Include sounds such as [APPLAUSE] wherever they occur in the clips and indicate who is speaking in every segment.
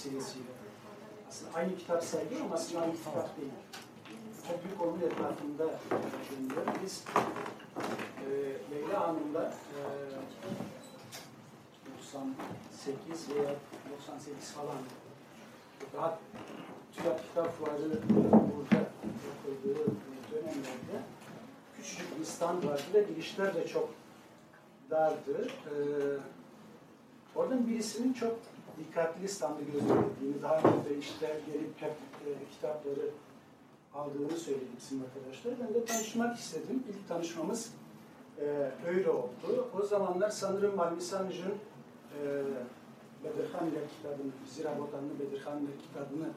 Speaker 1: Vesilesiyle. Aslında aynı kitap sayılıyor ama aslında aynı kitap değil. Çok büyük onun etrafında dönüyor. Biz e, Leyla Hanım'la e, 98 veya 98 falan daha TÜYAP Kitap Fuarı burada yapıldığı dönemlerde küçücük bir stand vardı ve girişler de çok dardı. Ee, oradan birisinin çok dikkatli standı gözlemlediğini, daha önce de işte gelip hep e, kitapları aldığını söyledi bizim arkadaşlar. Ben de tanışmak istedim. İlk tanışmamız e, öyle oldu. O zamanlar sanırım Malmisancı'nın e, Bedirhan ile kitabını, Zira Botanlı Bedirhan ile kitabını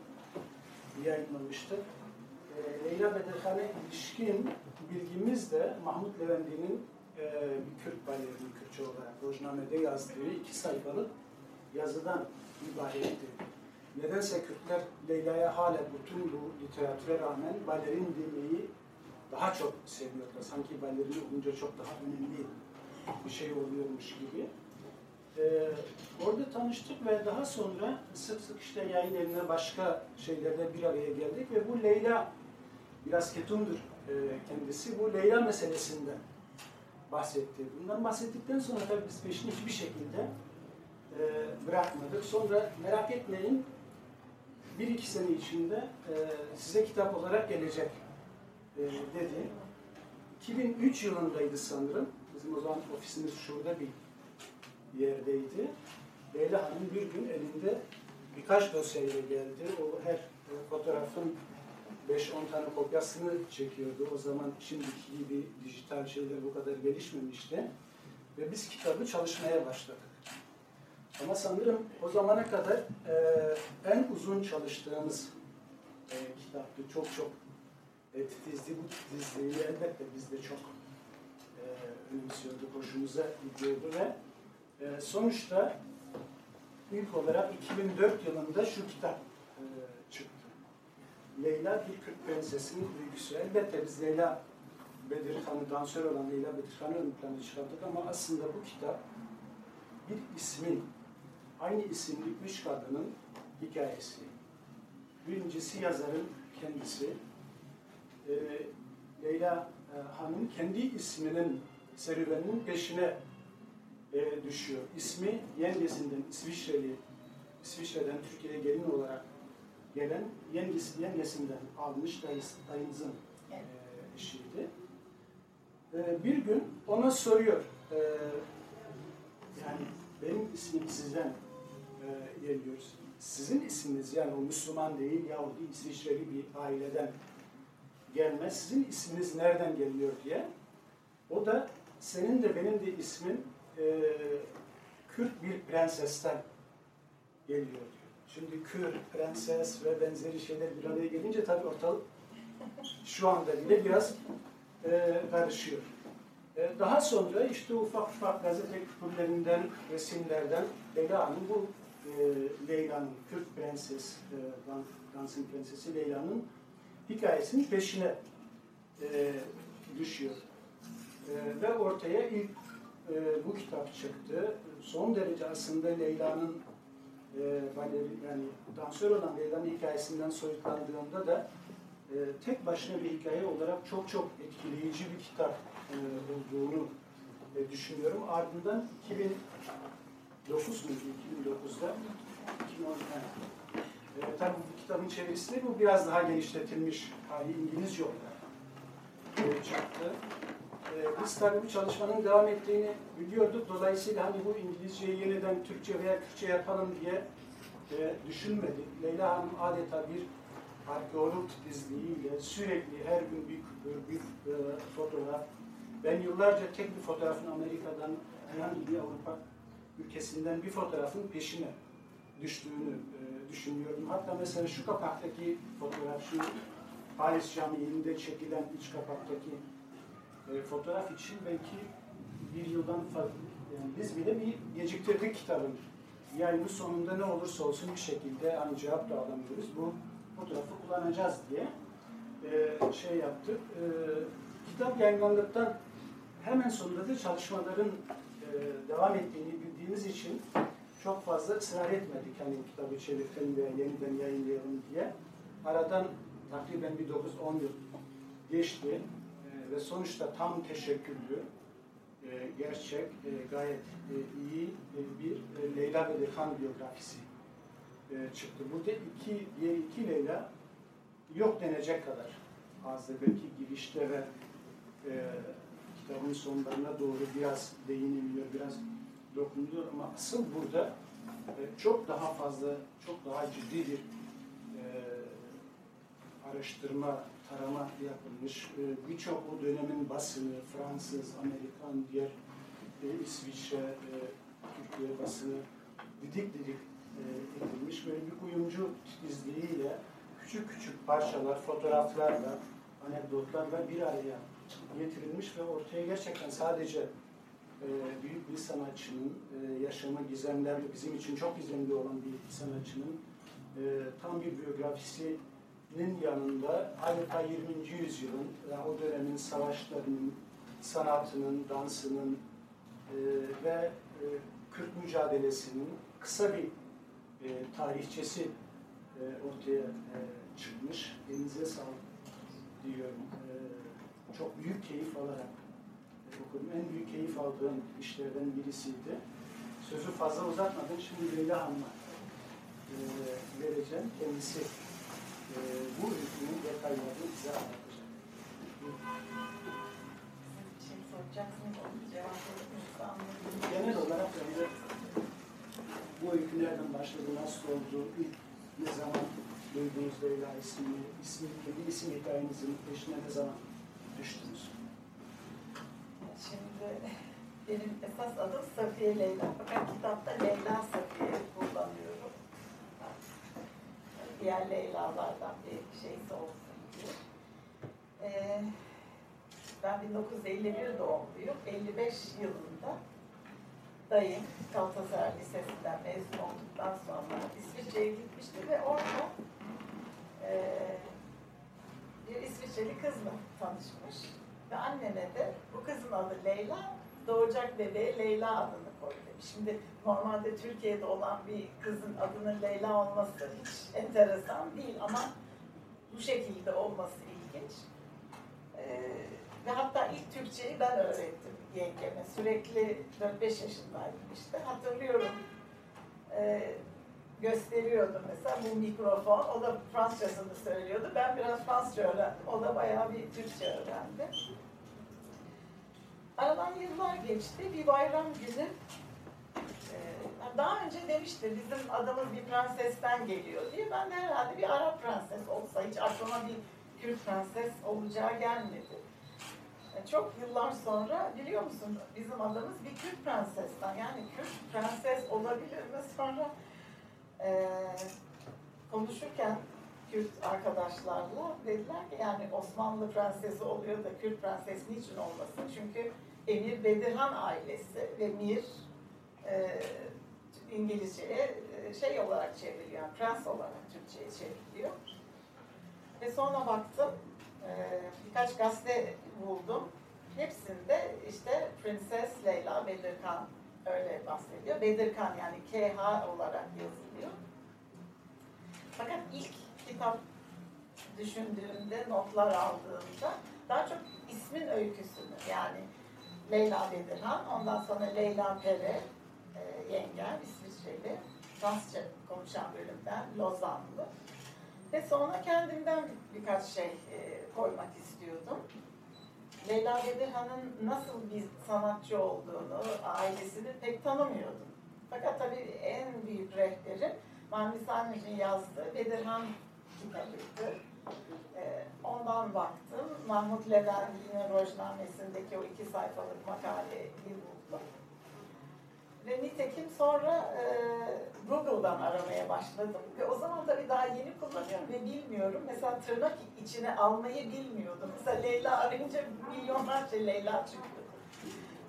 Speaker 1: yayınlamıştı. E, Leyla Bedirhan'a ilişkin bilgimiz de Mahmut Levendi'nin e, bir Kürt balerini Kürtçe olarak Rojname'de yazdığı iki sayfalık yazıdan ibaretti. Nedense Kürtler Leyla'ya hala bütün bu literatüre rağmen balerin demeyi daha çok seviyorlar. Sanki balerin olunca çok daha önemli bir şey oluyormuş gibi. Ee, orada tanıştık ve daha sonra sık sık işte yayın evine başka şeylerde bir araya geldik ve bu Leyla biraz ketumdur e, kendisi. Bu Leyla meselesinden bahsetti. Bundan bahsettikten sonra tabii biz peşini hiçbir şekilde e, bırakmadık. Sonra merak etmeyin bir iki sene içinde e, size kitap olarak gelecek e, dedi. 2003 yılındaydı sanırım. Bizim o zaman ofisimiz şurada bir yerdeydi. Leyla Hanım bir gün elinde birkaç dosyayla geldi. O her fotoğrafın 5-10 tane kopyasını çekiyordu. O zaman şimdiki gibi dijital şeyler bu kadar gelişmemişti. Ve biz kitabı çalışmaya başladık. Ama sanırım o zamana kadar e, en uzun çalıştığımız e, kitaptı. Çok çok e, titizdi. Bu titizliği elbette biz de çok e, önemsiyorduk, hoşumuza gidiyordu ve e, sonuçta ilk olarak 2004 yılında şu kitap e, çıktı. Leyla bir Kürt prensesinin öyküsü. Elbette biz Leyla Bedirhan'ı, dansör olan Leyla Bedirhan'ı ön plana çıkardık ama aslında bu kitap bir ismin, aynı isimli üç kadının hikayesi. Birincisi yazarın kendisi. E, Leyla e, Hanım kendi isminin serüveninin peşine e, düşüyor. İsmi yengesinden İsviçreli, İsviçre'den Türkiye'ye gelin olarak gelen yengesi, yengesinden almış dayısı, dayımızın e, eşiydi. E, bir gün ona soruyor, e, yani benim ismim sizden e. Sizin isminiz yani o Müslüman değil Yahudi İsviçreli bir aileden gelmez. Sizin isminiz nereden geliyor diye. O da senin de benim de ismin e, Kürt bir prensesten geliyor diyor. Şimdi Kürt, prenses ve benzeri şeyler bir araya gelince tabii ortalık şu anda bile biraz e, karışıyor. E, daha sonra işte ufak ufak gazete küpürlerinden, resimlerden Leyla Hanım bu Leyla'nın, Kürt prenses, e, dansın prensesi Leyla'nın hikayesinin peşine e, düşüyor. E, ve ortaya ilk bu kitap çıktı. Son derece aslında Leyla'nın baleri, yani dansör olan Leyla'nın hikayesinden soyutlandığında da tek başına bir hikaye olarak çok çok etkileyici bir kitap olduğunu düşünüyorum. Ardından 2009 muydu? 2009'da 2010 e, tabii bu kitabın çevirisi bu biraz daha genişletilmiş hali İngilizce olarak çıktı. E, biz tabii bu çalışmanın devam ettiğini biliyorduk. Dolayısıyla hani bu İngilizceyi yeniden Türkçe veya Kürtçe yapalım diye e, düşünmedik. Leyla Hanım adeta bir arkeolog titizliğiyle sürekli her gün bir, bir, bir e, fotoğraf Ben yıllarca tek bir fotoğrafın Amerika'dan herhangi bir Avrupa ülkesinden bir fotoğrafın peşine düştüğünü e, düşünüyorum. Hatta mesela şu kapaktaki fotoğraf, şu Paris Camii'nde çekilen iç kapaktaki e, fotoğraf için belki bir yıldan fazla, yani biz bile bir geciktirdik kitabın. Yayının sonunda ne olursa olsun bir şekilde hani cevap da alamıyoruz. Bu fotoğrafı kullanacağız diye e, şey yaptık. E, kitap yayınlandıktan hemen sonunda da çalışmaların e, devam ettiğini bildiğimiz için çok fazla ısrar etmedik. Hani kitabı çevirtelim veya yeniden yayınlayalım diye. Aradan takriben bir 9-10 yıl geçti e, ve sonuçta tam teşekküllü, e, gerçek, e, gayet iyi bir Leyla ve Dekan biyografisi çıktı. Burada iki, diğer iki Leyla yok denecek kadar azdı. Belki girişte ve kitabın sonlarına doğru biraz değiniliyor, biraz dokunuluyor ama asıl burada e, çok daha fazla, çok daha ciddi bir e, araştırma, tarama yapılmış. E, Birçok o dönemin basını, Fransız, Amerikan, diğer e, İsviçre, e, Türkiye basını didik didik e, edilmiş. Böyle bir kuyumcu titizliğiyle küçük küçük parçalar, fotoğraflarla, anekdotlarla bir araya getirilmiş ve ortaya gerçekten sadece e, büyük bir sanatçının e, yaşamı gizemlerle, bizim için çok gizemli olan bir sanatçının e, tam bir biyografisinin yanında adeta 20. yüzyılın, yani o dönemin savaşlarının, sanatının, dansının e, ve e, Kürt mücadelesinin kısa bir e, tarihçesi e, ortaya e, çıkmış. Elinize sağlık diyorum. E, çok büyük keyif alarak okudum. En büyük keyif aldığım işlerden birisiydi. Sözü fazla uzatmadan şimdi Leyla Hanım'a e, vereceğim. Kendisi e, bu hükmün detaylarını bize anlatacak.
Speaker 2: Şey soracaksınız, onu cevap verirse anlayabilirim.
Speaker 1: Genel olarak yani bu öykü nereden başladı, nasıl oldu, ilk ne zaman duydunuz Leyla ismini, ismi, kendi isim hikayenizin peşine ne zaman düştünüz?
Speaker 2: Şimdi benim esas adım Safiye Leyla. Fakat kitapta Leyla Safiye kullanıyorum. Diğer Leyla'lardan bir şeysi olsun diye. Ee, ben 1951 doğumluyum. 55 yılında dayım Galatasaray Lisesi'nden mezun olduktan sonra İsviçre'ye gitmişti ve orada eee bir İsviçreli kızla tanışmış. Ve anneme de bu kızın adı Leyla, doğacak bebeğe Leyla adını koy demiş. Şimdi normalde Türkiye'de olan bir kızın adının Leyla olması hiç enteresan değil ama bu şekilde olması ilginç. Ee, ve hatta ilk Türkçeyi ben öğrettim yengeme. Sürekli 4-5 yaşındaydım işte. Hatırlıyorum. Ee, gösteriyordum mesela bu mikrofon. O da Fransızcasını söylüyordu. Ben biraz Fransızca öğrendim. O da bayağı bir Türkçe öğrendi. Aradan yıllar geçti. Bir bayram günü e, daha önce demişti bizim adamız bir prensesten geliyor diye. Ben de herhalde bir Arap prenses olsa hiç aklıma bir Kürt prenses olacağı gelmedi. E, Çok yıllar sonra biliyor musun bizim adamız bir Kürt prensesten yani Kürt prenses olabilir mi sonra e, konuşurken Kürt arkadaşlarla dediler ki yani Osmanlı prensesi oluyor da Kürt prenses niçin olmasın? Çünkü Emir Bedirhan ailesi ve Mir e, İngilizceye e, şey olarak çevriliyor, prens olarak Türkçe'ye çevriliyor. Ve sonra baktım, e, birkaç gazete buldum. Hepsinde işte Prenses Leyla Bedirhan öyle bahsediyor. Bedirhan yani KH olarak yazılıyor. Fakat ilk kitap düşündüğümde, notlar aldığımda daha çok ismin öyküsünü yani Leyla Bedirhan, ondan sonra Leyla Pere, e, yengem İsviçreli, Fransızca konuşan bölümden, Lozanlı. Ve sonra kendimden birkaç şey e, koymak istiyordum. Leyla Bedirhan'ın nasıl bir sanatçı olduğunu, ailesini pek tanımıyordum. Fakat tabii en büyük rehberim Mahmut Sami'nin yazdığı Bedirhan kitabıydı. Ee, ondan baktım. Mahmut Levent'in Rojnamesi'ndeki o iki sayfalık makaleyi buldum. Ve nitekim sonra e, Google'dan aramaya başladım. Ve o zaman tabii daha yeni kullanıyorum ve bilmiyorum. Mesela tırnak içine almayı bilmiyordum. Mesela Leyla arayınca milyonlarca Leyla çıktı.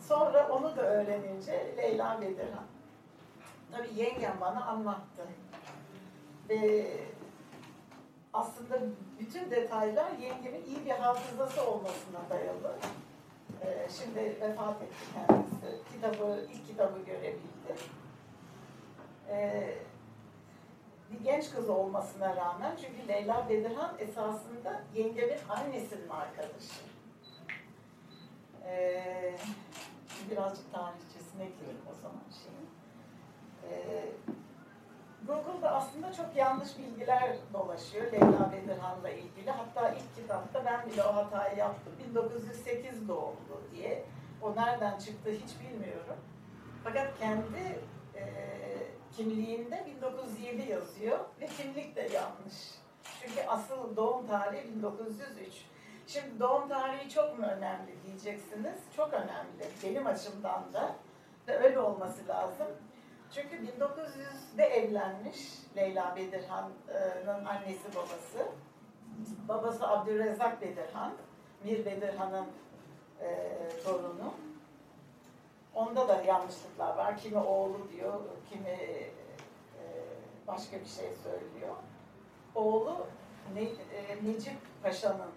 Speaker 2: Sonra onu da öğrenince Leyla Bedirhan. Tabii yengem bana anlattı. Ve aslında bütün detaylar yengemin iyi bir hafızası olmasına dayalı. Ee, şimdi vefat etti kendisi. Kitabı, ilk kitabı görebildi. Ee, bir genç kız olmasına rağmen çünkü Leyla Bedirhan esasında yengemin annesinin arkadaşı. Ee, birazcık tarihçesine gireyim o zaman şeyin. Ee, Google'da aslında çok yanlış bilgiler dolaşıyor Leyla Bedirhan'la ilgili. Hatta ilk kitapta ben bile o hatayı yaptım. 1908 doğumlu diye. O nereden çıktı hiç bilmiyorum. Fakat kendi e, kimliğinde 1907 yazıyor ve kimlik de yanlış. Çünkü asıl doğum tarihi 1903. Şimdi doğum tarihi çok mu önemli diyeceksiniz. Çok önemli benim açımdan da. Ve öyle olması lazım. Çünkü 1900'de evlenmiş Leyla Bedirhan'ın annesi babası. Babası Abdülrezzak Bedirhan, Mir Bedirhan'ın e, torunu. Onda da yanlışlıklar var. Kimi oğlu diyor, kimi e, başka bir şey söylüyor. Oğlu ne, e, Necip Paşa'nın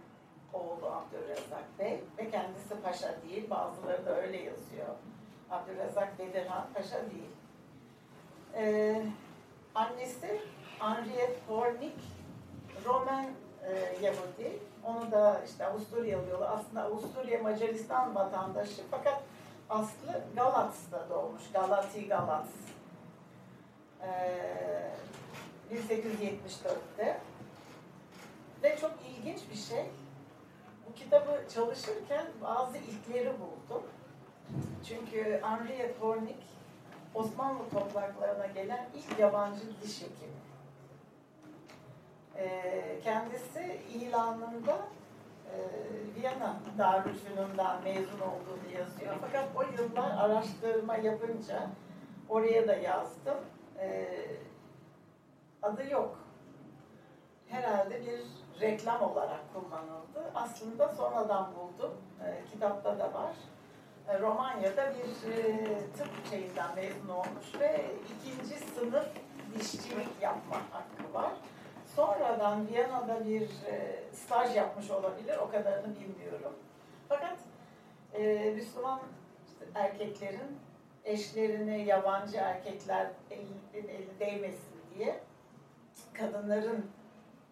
Speaker 2: oğlu Abdülrezzak Bey ve kendisi paşa değil. Bazıları da öyle yazıyor. Abdülrezzak Bedirhan paşa değil. Ee, annesi Henriette Hornig, Roman e, Yahudi. Onu da işte Avusturyalı diyorlar. Aslında Avusturya Macaristan vatandaşı fakat aslı Galats'ta doğmuş. Galati Galats. Ee, 1874'te. Ve çok ilginç bir şey. Bu kitabı çalışırken bazı ilkleri buldum. Çünkü Henriette Hornig Osmanlı topraklarına gelen ilk yabancı diş hekimi. Ee, kendisi ilanında e, Viyana Darülfünun'dan mezun olduğunu yazıyor. Fakat o yıllar araştırma yapınca oraya da yazdım. Ee, adı yok. Herhalde bir reklam olarak kullanıldı. Aslında sonradan buldum. Ee, kitapta da var. E, Romanya'da bir e, tıp şeyinden mezun olmuş ve ikinci sınıf dişçilik yapma hakkı var. Sonradan Viyana'da bir e, staj yapmış olabilir, o kadarını bilmiyorum. Fakat Müslüman erkeklerin eşlerine yabancı erkekler eli, eli değmesin diye kadınların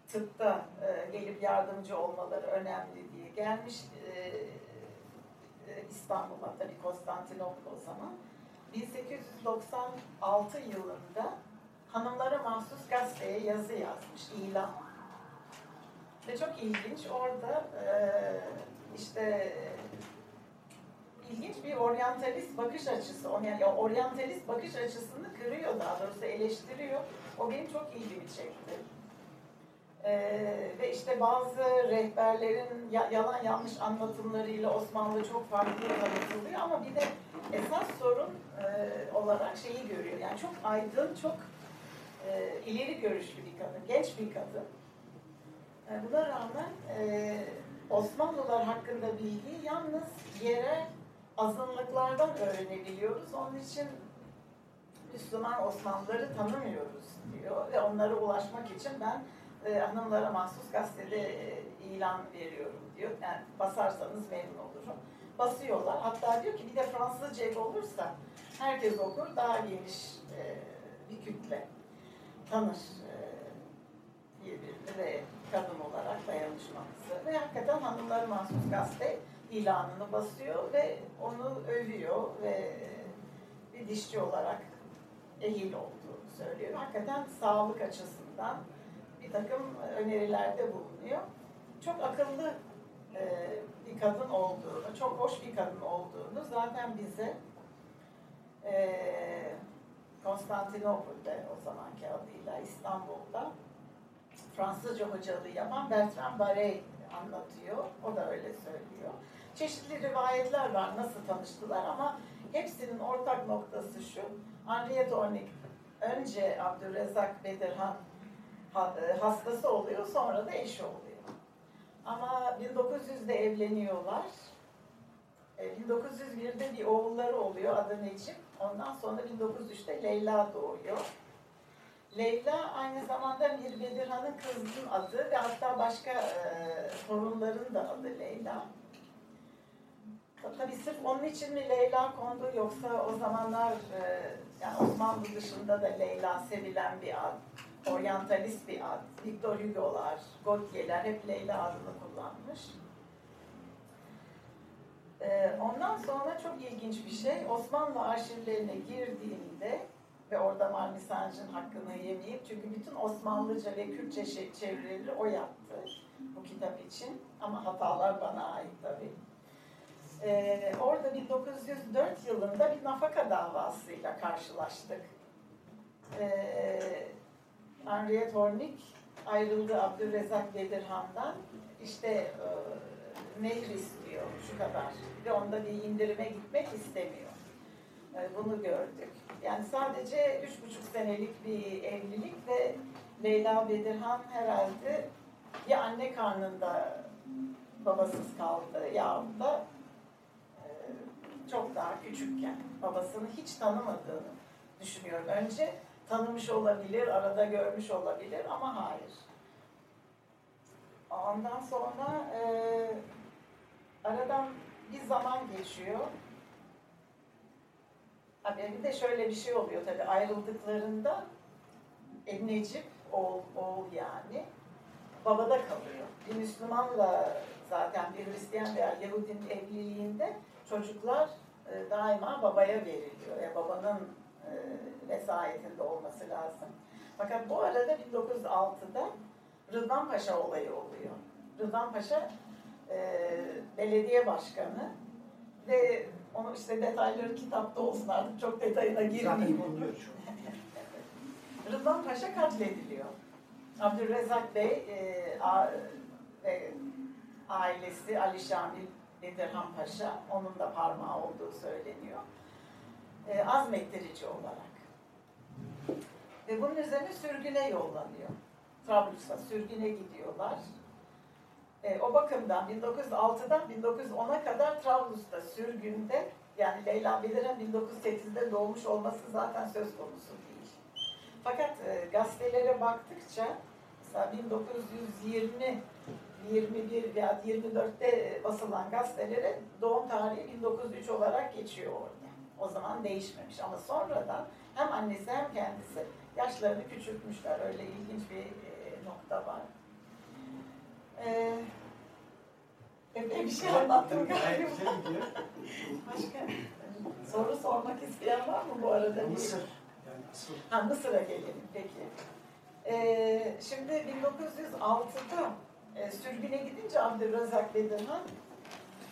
Speaker 2: tıpta gelip yardımcı olmaları önemli diye gelmiş İstanbul'a tabii Konstantinopol o zaman. 1896 yılında hanımlara mahsus gazeteye yazı yazmış, ilan. Ve çok ilginç orada işte ilginç bir oryantalist bakış açısı, yani oryantalist bakış açısını kırıyor daha doğrusu eleştiriyor. O benim çok ilgimi çekti. Ee, ve işte bazı rehberlerin ya, yalan yanlış anlatımlarıyla Osmanlı çok farklı tanıtılıyor ama bir de esas sorun e, olarak şeyi görüyor. Yani çok aydın, çok e, ileri görüşlü bir kadın, genç bir kadın. E, buna rağmen e, Osmanlılar hakkında bilgi yalnız yere azınlıklardan öğrenebiliyoruz. Onun için Müslüman Osmanlıları tanımıyoruz diyor ve onlara ulaşmak için ben e, hanımlara mahsus gazetede e, ilan veriyorum diyor. Yani basarsanız memnun olurum. Basıyorlar. Hatta diyor ki bir de Fransızca olursa herkes okur. Daha geniş e, bir kütle tanır e, birbirini ve kadın olarak dayanışmamızı. Ve hakikaten hanımlara mahsus gazete ilanını basıyor ve onu övüyor ve bir dişçi olarak ehil olduğunu söylüyor. Hakikaten sağlık açısından takım önerilerde bulunuyor. Çok akıllı e, bir kadın olduğunu, çok hoş bir kadın olduğunu zaten bize e, Konstantinopol'de o zamanki adıyla İstanbul'da Fransızca hocalığı yapan Bertrand Barret anlatıyor. O da öyle söylüyor. Çeşitli rivayetler var nasıl tanıştılar ama hepsinin ortak noktası şu. Henriette Hornig önce Abdülrezzak Bedirhan hastası oluyor sonra da eşi oluyor. Ama 1900'de evleniyorlar. 1901'de e, bir oğulları oluyor adı Necip. Ondan sonra 1903'te Leyla doğuyor. Leyla aynı zamanda bir Bedirhan'ın kızının adı ve hatta başka e, da adı Leyla. Tabii sırf onun için mi Leyla kondu yoksa o zamanlar e, yani Osmanlı dışında da Leyla sevilen bir ad, oryantalist bir ad. Victor Hugo'lar, Gautier'ler hep Leyla adını kullanmış. E, ondan sonra çok ilginç bir şey, Osmanlı arşivlerine girdiğimde ve orada Sancı'nın hakkını yemeyip çünkü bütün Osmanlıca ve Kürtçe çevirileri o yaptı bu kitap için ama hatalar bana ait tabii. Ee, orada 1904 yılında bir nafaka davasıyla karşılaştık. Ee, Henriette Hornik ayrıldı Abdülrezzak Bedirhan'dan. İşte e, nehir istiyor şu kadar ve onda bir indirime gitmek istemiyor. E, bunu gördük. Yani sadece üç buçuk senelik bir evlilik ve Leyla Bedirhan herhalde bir anne karnında babasız kaldı yahut da çok daha küçükken babasını hiç tanımadığını düşünüyorum. Önce tanımış olabilir, arada görmüş olabilir ama hayır. Ondan sonra e, aradan bir zaman geçiyor. Tabii bir de şöyle bir şey oluyor tabii ayrıldıklarında e, Necip, oğul, oğul yani, babada kalıyor. Bir Müslümanla zaten bir Hristiyan veya Yahudinin evliliğinde çocuklar e, daima babaya veriliyor. Yani babanın vesayetinde olması lazım. Fakat bu arada 1906'da Rıdvan Paşa olayı oluyor. Rıdvan Paşa e, belediye başkanı ve onu işte detayları kitapta olsun artık çok detayına girmeyeyim. [LAUGHS] Rıdvan Paşa katlediliyor. Abdülrezzak Bey e, a, ve ailesi Ali Şamil Bedirhan Paşa, onun da parmağı olduğu söyleniyor. E, azmettirici olarak. Ve bunun üzerine sürgüne yollanıyor. Trablus'a sürgüne gidiyorlar. E, o bakımdan 1906'dan 1910'a kadar Trablus'ta sürgünde yani Leyla Bedirhan 1908'de doğmuş olması zaten söz konusu değil. Fakat e, gazetelere baktıkça mesela 1920 21 veya 24'te basılan gazetelere doğum tarihi 1903 olarak geçiyor orada. O zaman değişmemiş ama sonradan hem annesi hem kendisi yaşlarını küçültmüşler. Öyle ilginç bir e, nokta var. Ee, bir şey anlattım galiba. Başka soru sormak isteyen var mı bu arada?
Speaker 1: Mısır.
Speaker 2: Yani Ha, Mısır'a gelelim peki. Ee, şimdi 1906'da e, sürgüne gidince Abdülrazak Bedirhan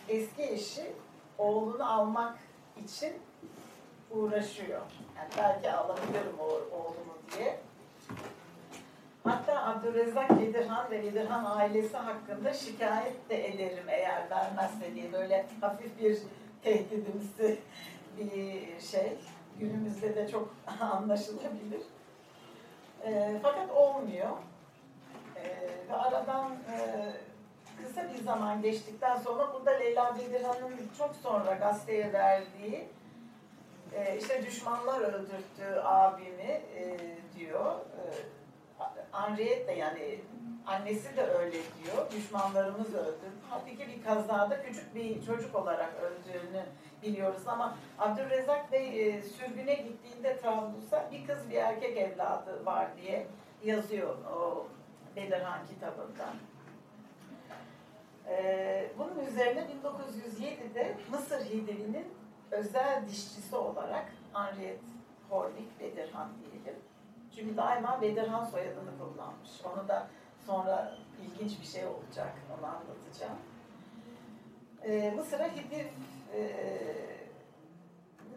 Speaker 2: eski eşi oğlunu almak için uğraşıyor. Yani belki alabilirim o, oğlumu diye. Hatta Abdülrezzak Bedirhan ve Bedirhan ailesi hakkında şikayet de ederim eğer vermezse diye böyle hafif bir tehdidimsi bir şey. Günümüzde de çok [LAUGHS] anlaşılabilir. E, fakat olmuyor. E, ve aradan e, kısa bir zaman geçtikten sonra burada Leyla Bedirhan'ın çok sonra gazeteye verdiği e, işte düşmanlar öldürttü abimi e, diyor. E, Henriette de yani annesi de öyle diyor. Düşmanlarımız öldü. Halbuki bir kazada küçük bir çocuk olarak öldüğünü biliyoruz ama Abdülrezzak Bey e, sürgüne gittiğinde Trablus'a bir kız bir erkek evladı var diye yazıyor o Bedirhan kitabında. Ee, bunun üzerine 1907'de Mısır Hidivi'nin özel dişçisi olarak Henriette Hornik Bedirhan diyelim. Çünkü daima Bedirhan soyadını kullanmış. Onu da sonra ilginç bir şey olacak, onu anlatacağım. Ee, Mısır'a Hidiv e,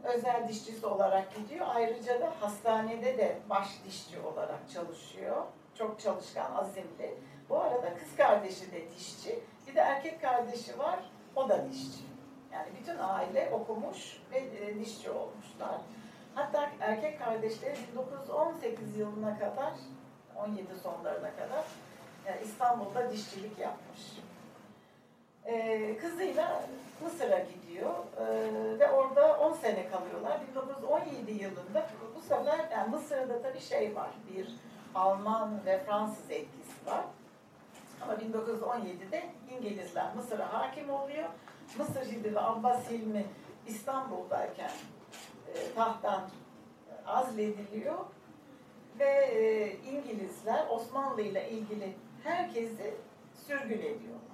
Speaker 2: özel dişçisi olarak gidiyor. Ayrıca da hastanede de baş dişçi olarak çalışıyor Çok çalışkan, azimli. Bu arada kız kardeşi de dişçi. Bir de erkek kardeşi var. O da dişçi. Yani bütün aile okumuş ve e, dişçi olmuşlar. Hatta erkek kardeşleri 1918 yılına kadar, 17 sonlarına kadar yani İstanbul'da dişçilik yapmış. Ee, kızıyla Mısır'a gidiyor ee, ve orada 10 sene kalıyorlar. 1917 yılında bu sefer yani Mısır'da tabii şey var, bir Alman ve Fransız etkisi var. Ama 1917'de İngilizler Mısır'a hakim oluyor. Mısır Hilmi ve Abbas Hilmi İstanbul'dayken e, tahttan azlediliyor ve e, İngilizler Osmanlı ile ilgili herkesi sürgün ediyorlar.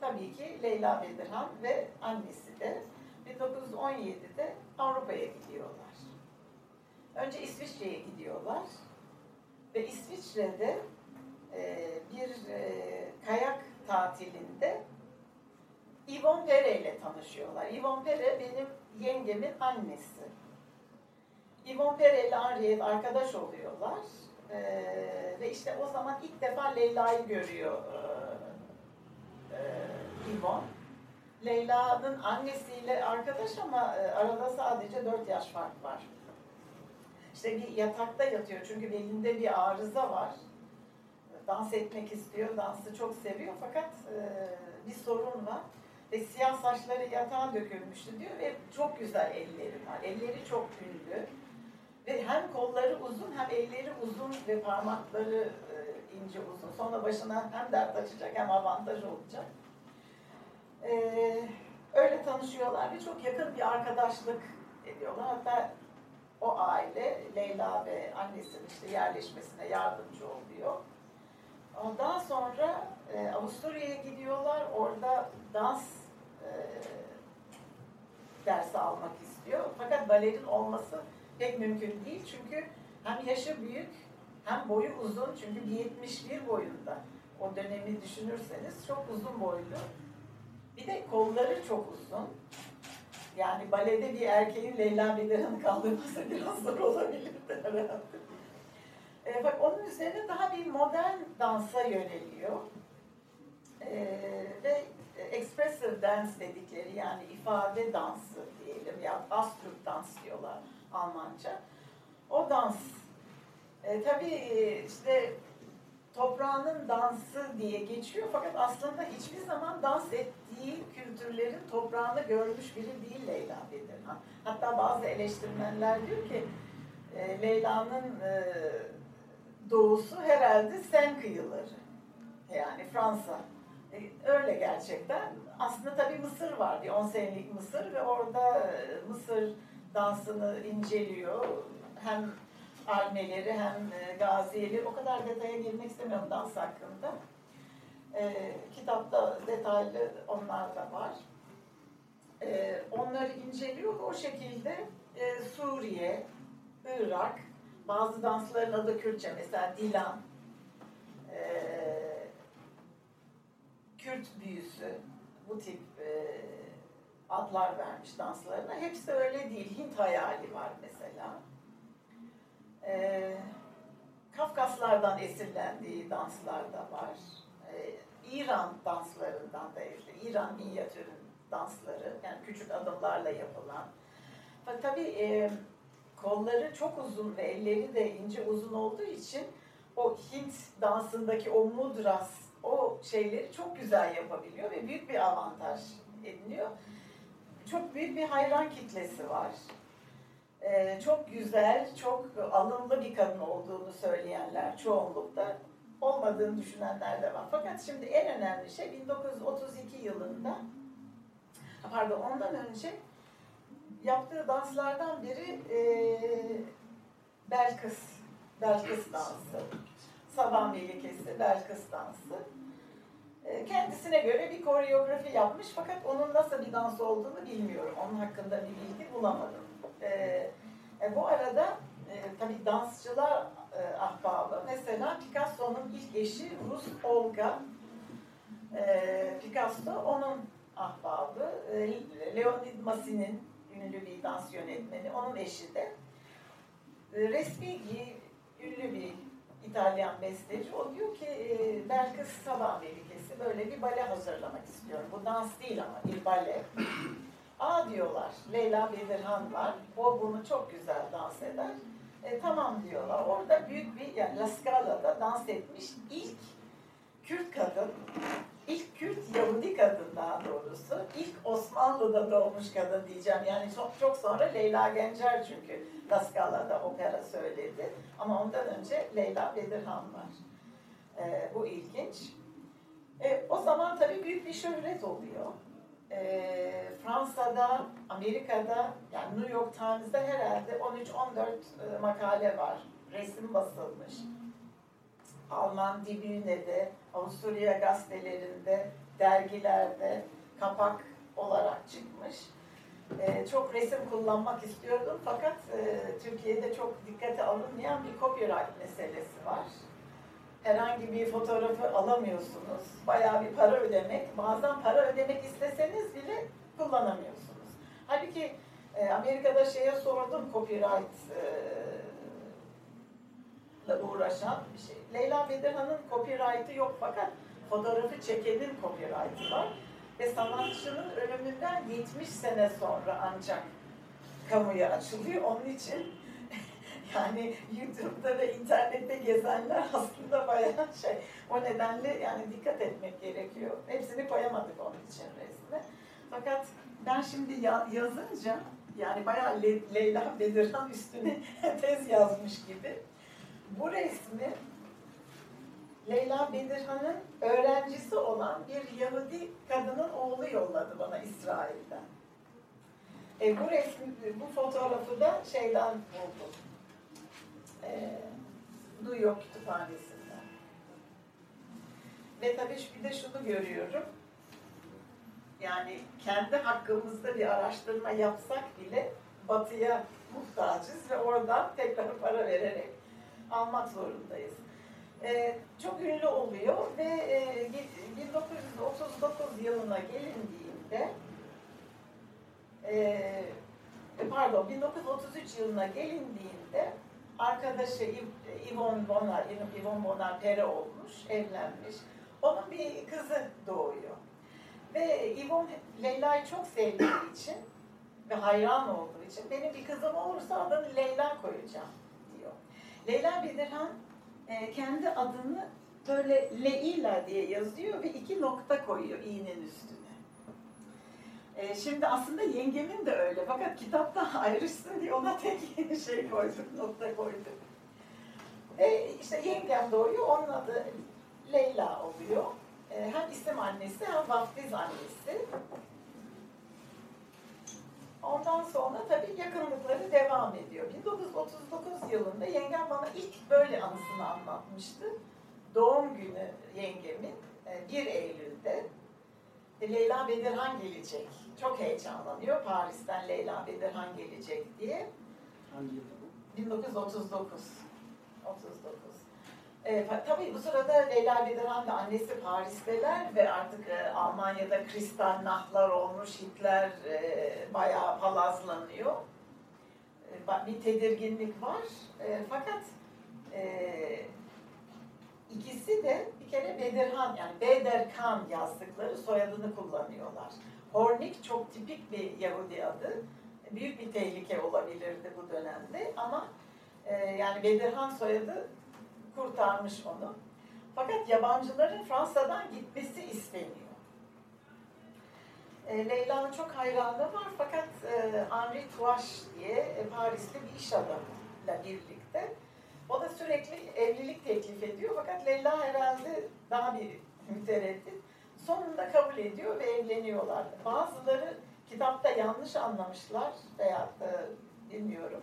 Speaker 2: Tabii ki Leyla Bedirhan ve annesi de 1917'de Avrupa'ya gidiyorlar. Önce İsviçre'ye gidiyorlar ve İsviçre'de e, bir e, kayak tatilinde Yvonne Pere ile tanışıyorlar. Yvonne Pere benim yengemin annesi. Yvonne Pere ile Henriette arkadaş oluyorlar. Ee, ve işte o zaman ilk defa Leyla'yı görüyor e, e, Yvonne. Leyla'nın annesiyle arkadaş ama e, arada sadece 4 yaş fark var. İşte bir yatakta yatıyor çünkü belinde bir arıza var. Dans etmek istiyor, dansı çok seviyor fakat e, bir sorun var. Ve siyah saçları yatağa dökülmüştü diyor ve çok güzel elleri var. Elleri çok ünlü. Ve hem kolları uzun hem elleri uzun ve parmakları e, ince uzun. Sonra başına hem dert açacak hem avantaj olacak. Ee, öyle tanışıyorlar ve çok yakın bir arkadaşlık ediyorlar. Hatta o aile Leyla ve annesinin işte yerleşmesine yardımcı oluyor. Ondan sonra e, Avusturya'ya gidiyorlar. Orada dans e, dersi almak istiyor. Fakat balerin olması pek mümkün değil. Çünkü hem yaşı büyük hem boyu uzun. Çünkü 71 boyunda. O dönemi düşünürseniz çok uzun boylu. Bir de kolları çok uzun. Yani balede bir erkeğin Leyla Bedirhan'ı kaldırması biraz zor olabilirdi herhalde. E, bak onun üzerine daha bir modern dansa yöneliyor. E, ve expressive dance dedikleri yani ifade dansı diyelim ya Astruk dans diyorlar Almanca. O dans e, tabii işte toprağının dansı diye geçiyor fakat aslında hiçbir zaman dans ettiği kültürlerin toprağını görmüş biri değil Leyla Bedirhan. Hatta bazı eleştirmenler diyor ki e, Leyla'nın e, doğusu herhalde Sen kıyıları. Yani Fransa. E, öyle gerçekten. Aslında tabii Mısır var. Bir 10 senelik Mısır ve orada e, Mısır dansını inceliyor. Hem almeleri hem e, gaziyeleri. O kadar detaya girmek istemiyorum dans hakkında. E, kitapta detaylı onlar da var. E, onları inceliyor o şekilde e, Suriye, Irak, bazı dansların adı Kürtçe mesela Dilan, e, Kürt büyüsü bu tip e, adlar vermiş danslarına. Hepsi öyle değil. Hint hayali var mesela. E, Kafkaslardan esinlendiği danslar da var. E, İran danslarından da işte İran minyatürün dansları yani küçük adımlarla yapılan. Fakat tabii e, kolları çok uzun ve elleri de ince uzun olduğu için o Hint dansındaki o mudras, şeyleri çok güzel yapabiliyor ve büyük bir avantaj ediniyor. Çok büyük bir hayran kitlesi var. Ee, çok güzel, çok alımlı bir kadın olduğunu söyleyenler çoğunlukta olmadığını düşünenler de var. Fakat şimdi en önemli şey 1932 yılında pardon ondan önce yaptığı danslardan biri e, Belkıs, Belkıs dansı. Sabah Melikesi, Belkıs dansı. E, kendisine göre bir koreografi yapmış fakat onun nasıl bir dans olduğunu bilmiyorum. Onun hakkında bir bilgi bulamadım. E, e, bu arada e, tabii dansçılar e, ahbabı. Mesela Picasso'nun ilk eşi Rus Olga. E, Picasso onun ahbabı. E, Leonid Massin'in ünlü bir dans yönetmeni. Onun eşi de. E, resmi ünlü bir İtalyan besteci. O diyor ki e, Belkıs Sabah Melikesi böyle bir bale hazırlamak istiyorum. Bu dans değil ama bir bale. Aa diyorlar Leyla Bedirhan var. O bunu çok güzel dans eder. E, tamam diyorlar. Orada büyük bir yani La Scala'da dans etmiş ilk Kürt kadın, ilk Kürt Yahudi kadın daha doğrusu, ilk Osmanlı'da doğmuş kadın diyeceğim. Yani çok, çok sonra Leyla Gencer çünkü La Scala'da opera söyledi. Ama ondan önce Leyla Bedirhan var. E, bu ilginç. E, o zaman tabii büyük bir şöhret oluyor. E, Fransa'da, Amerika'da, yani New York Times'da herhalde 13-14 e, makale var. Resim basılmış. Alman Dibüne'de, Avusturya gazetelerinde, dergilerde kapak olarak çıkmış. Ee, çok resim kullanmak istiyordum fakat e, Türkiye'de çok dikkate alınmayan bir copyright meselesi var. Herhangi bir fotoğrafı alamıyorsunuz. Bayağı bir para ödemek. Bazen para ödemek isteseniz bile kullanamıyorsunuz. Halbuki e, Amerika'da şeye sordum copyright e, uğraşan bir şey. Leyla Bedirhan'ın copyright'ı yok fakat fotoğrafı çekenin copyright'ı var. Ve sanatçının ölümünden 70 sene sonra ancak kamuya açılıyor. Onun için [LAUGHS] yani YouTube'da ve internette gezenler aslında bayağı şey. O nedenle yani dikkat etmek gerekiyor. Hepsini koyamadık onun için resme. Fakat ben şimdi ya, yazınca yani bayağı Le Leyla Bedirhan üstüne [LAUGHS] tez yazmış gibi. Bu resmi Leyla Bedirhan'ın öğrencisi olan bir Yahudi kadının oğlu yolladı bana İsrail'den. E, bu resmi, bu fotoğrafı da şeyden buldum. E, York Kütüphanesi'nden. Ve tabii bir de şunu görüyorum. Yani kendi hakkımızda bir araştırma yapsak bile batıya muhtacız ve oradan tekrar para vererek almak zorundayız. Ee, çok ünlü oluyor ve e, 1939 yılına gelindiğinde e, pardon 1933 yılına gelindiğinde arkadaşı Yvonne Bonar, Yvonne Bonar Pere olmuş, evlenmiş. Onun bir kızı doğuyor. Ve Yvonne Leyla'yı çok sevdiği için ve hayran olduğu için benim bir kızım olursa adını Leyla koyacağım. Leyla Bedirhan e, kendi adını böyle Leila diye yazıyor ve iki nokta koyuyor i'nin üstüne. E, şimdi aslında yengemin de öyle fakat kitapta [LAUGHS] ayrışsın diye ona tek şey koyduk, [LAUGHS] nokta koyduk. Ve işte yengem doğuyor, onun adı Leyla oluyor. E, hem isim annesi hem vaftiz annesi. Ondan sonra tabii yakınlıkları devam ediyor. 1939 yılında yengem bana ilk böyle anısını anlatmıştı. Doğum günü yengemin 1 Eylül'de Leyla Bedirhan gelecek. Çok heyecanlanıyor. Paris'ten Leyla Bedirhan gelecek diye.
Speaker 1: Hangi bu?
Speaker 2: 1939. 39. E, tabii bu sırada Leyla Bedirhan ve annesi Paris'teler ve artık e, Almanya'da kristal nahlar olmuş, Hitler e, bayağı palazlanıyor. E, bir tedirginlik var. E, fakat e, ikisi de bir kere Bedirhan yani Bederkan yazdıkları soyadını kullanıyorlar. Hornik çok tipik bir Yahudi adı. Büyük bir tehlike olabilirdi bu dönemde ama e, yani Bedirhan soyadı kurtarmış onu. Fakat yabancıların Fransa'dan gitmesi isteniyor. E, Leyla'nın çok hayranı var fakat e, Henri Touache diye e, Parisli bir iş adamıyla birlikte o da sürekli evlilik teklif ediyor fakat Leyla herhalde daha bir mütereddit. Sonunda kabul ediyor ve evleniyorlar. Bazıları kitapta yanlış anlamışlar veya e, bilmiyorum.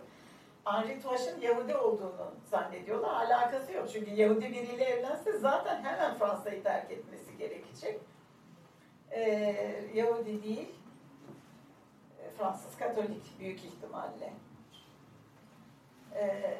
Speaker 2: Henri Touache'ın Yahudi olduğunu zannediyorlar. Alakası yok. Çünkü Yahudi biriyle evlense zaten hemen Fransa'yı terk etmesi gerekecek. Ee, Yahudi değil, e, Fransız Katolik büyük ihtimalle. Ee,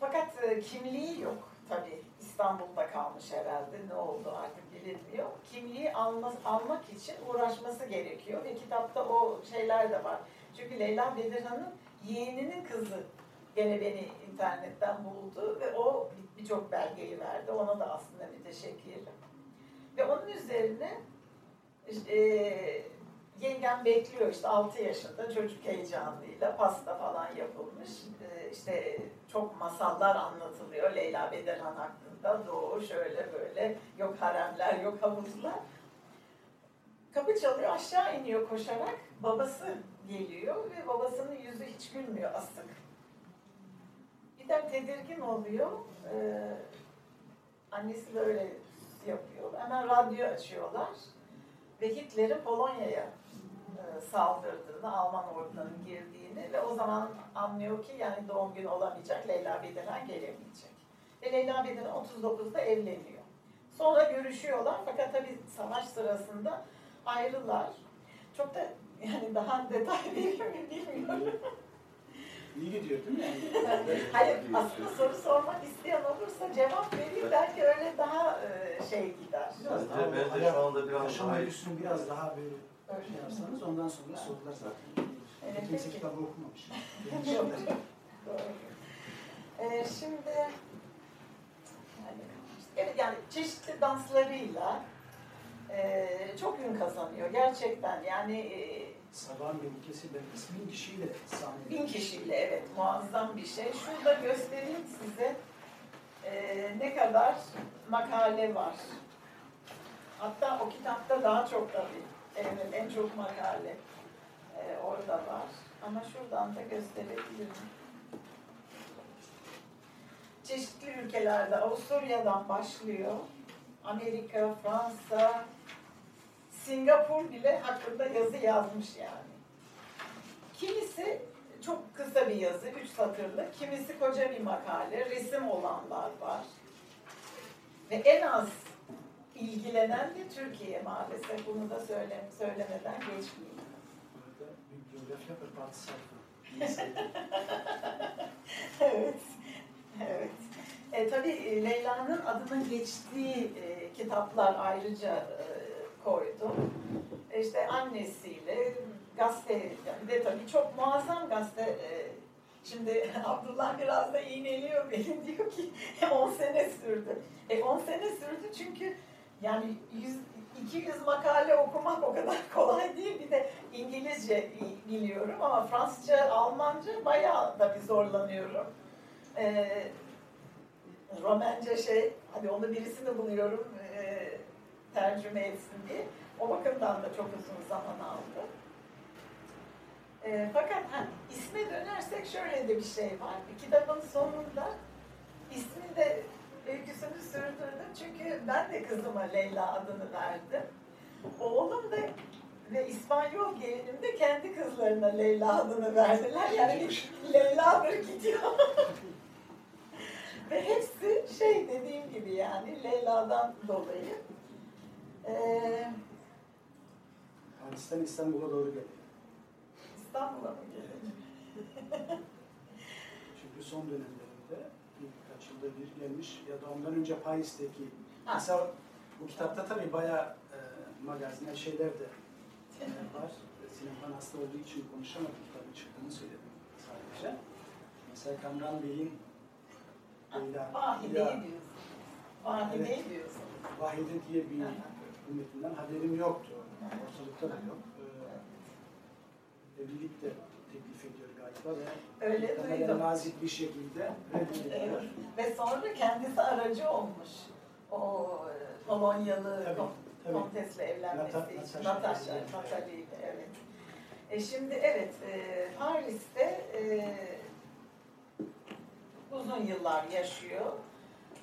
Speaker 2: fakat e, kimliği yok tabii. İstanbul'da kalmış herhalde. Ne oldu artık bilinmiyor. Kimliği alma, almak için uğraşması gerekiyor ve kitapta o şeyler de var. Çünkü Leyla Bedirhan'ın yeğeninin kızı gene beni internetten buldu ve o birçok belgeyi verdi. Ona da aslında müteşekkirim. Ve onun üzerine e, yengem bekliyor işte 6 yaşında çocuk heyecanıyla pasta falan yapılmış. E, işte çok masallar anlatılıyor Leyla Bedelhan hakkında. Doğu şöyle böyle yok haremler yok havuzlar. Kapı çalıyor aşağı iniyor koşarak. Babası geliyor ve babasının yüzü hiç gülmüyor asık. Birden tedirgin oluyor. Ee, annesi de öyle yapıyor. Hemen radyo açıyorlar. Ve Hitler'in Polonya'ya e, saldırdığını, Alman ordularının girdiğini ve o zaman anlıyor ki yani doğum günü olamayacak, Leyla Bedirhan gelemeyecek. Ve Leyla Bedirhan 39'da evleniyor. Sonra görüşüyorlar fakat tabii savaş sırasında ayrılar. Çok da yani daha detay verir mi bilmiyorum.
Speaker 1: İyi gidiyor değil mi? Yani? [LAUGHS]
Speaker 2: Hayır, aslında soru sormak isteyen olursa cevap vereyim. Belki öyle daha e, şey gider.
Speaker 1: Biraz daha
Speaker 3: Bence,
Speaker 1: o
Speaker 3: bence
Speaker 1: hayat-
Speaker 3: şu anda biraz
Speaker 1: yaşam
Speaker 3: daha
Speaker 1: öyküsünü biraz daha böyle
Speaker 2: Öyle.
Speaker 1: şey yapsanız ondan sonra sorular zaten.
Speaker 2: Evet,
Speaker 1: Kimse
Speaker 2: peki.
Speaker 1: kitabı okumamış. [LAUGHS]
Speaker 2: Doğru. Ee, şimdi yani, evet yani çeşitli danslarıyla e, çok ün kazanıyor gerçekten yani e,
Speaker 1: Sabahın Melike'si de bin kişiyle sahnede.
Speaker 2: bin kişiyle evet muazzam bir şey. Şurada göstereyim size e, ne kadar makale var. Hatta o kitapta daha çok tabii. Evet, en çok makale e, orada var. Ama şuradan da gösterebilirim. Çeşitli ülkelerde, Avusturya'dan başlıyor. Amerika, Fransa, Singapur bile hakkında yazı yazmış yani. Kimisi çok kısa bir yazı, üç satırlı. Kimisi koca bir makale, resim olanlar var. Ve en az ilgilenen de Türkiye maalesef. Bunu da söyle, söylemeden geçmeyeyim. Evet. Evet. E, tabii e, Leyla'nın adının geçtiği e, kitaplar ayrıca e, koydum. E, işte annesiyle gazete, bir de tabii çok muazzam gazete. E, şimdi [LAUGHS] Abdullah biraz da iğneliyor beni [LAUGHS] diyor ki 10 sene sürdü. E 10 sene sürdü çünkü yani 100, 200 makale okumak o kadar [LAUGHS] kolay değil. Bir de İngilizce biliyorum ama Fransızca, Almanca bayağı da bir zorlanıyorum. Ee, Romence şey, hadi onu birisini buluyorum e, tercüme etsin diye. O bakımdan da çok uzun zaman aldı. E, fakat ha, isme dönersek şöyle de bir şey var. Kitabın sonunda ismi de öyküsünü sürdürdüm. Çünkü ben de kızıma Leyla adını verdim. Oğlum da ve İspanyol gelinim de kendi kızlarına Leyla adını verdiler. Yani Leyla'dır gidiyor. [LAUGHS] Ve hepsi şey dediğim gibi yani Leyla'dan dolayı. Ee,
Speaker 1: Paris'ten İstanbul'a doğru geliyor.
Speaker 2: İstanbul'a mı gelelim? [LAUGHS]
Speaker 1: Çünkü son dönemlerinde birkaç yılda bir gelmiş ya da ondan önce Paris'teki
Speaker 2: Ha.
Speaker 1: mesela bu kitapta tabii bayağı e, magazinel şeyler de e, var. Sinempan hasta olduğu için konuşamadım kitabın çıktığını söyledim sadece. Mesela Kamran Bey'in Leyla,
Speaker 2: Vahide'yi diyorsun. Vahide'yi diyorsun.
Speaker 1: Vahide diye bir
Speaker 2: Aha.
Speaker 1: Hükümetinden haberim yoktu. Ortalıkta da yok. Ee, evlilik de teklif ediyor galiba ve
Speaker 2: Öyle
Speaker 1: muhtemelen
Speaker 2: duydum.
Speaker 1: nazik bir şekilde reddediyor.
Speaker 2: Evet. Ve sonra kendisi aracı olmuş. O e, Polonyalı
Speaker 1: Tabii,
Speaker 2: kom-
Speaker 1: tabii.
Speaker 2: kontesle evlenmesi
Speaker 1: Nata-
Speaker 2: için.
Speaker 1: Natasha.
Speaker 2: Natasha, Natalie ile, evet. E şimdi evet, e, Paris'te e, uzun yıllar yaşıyor.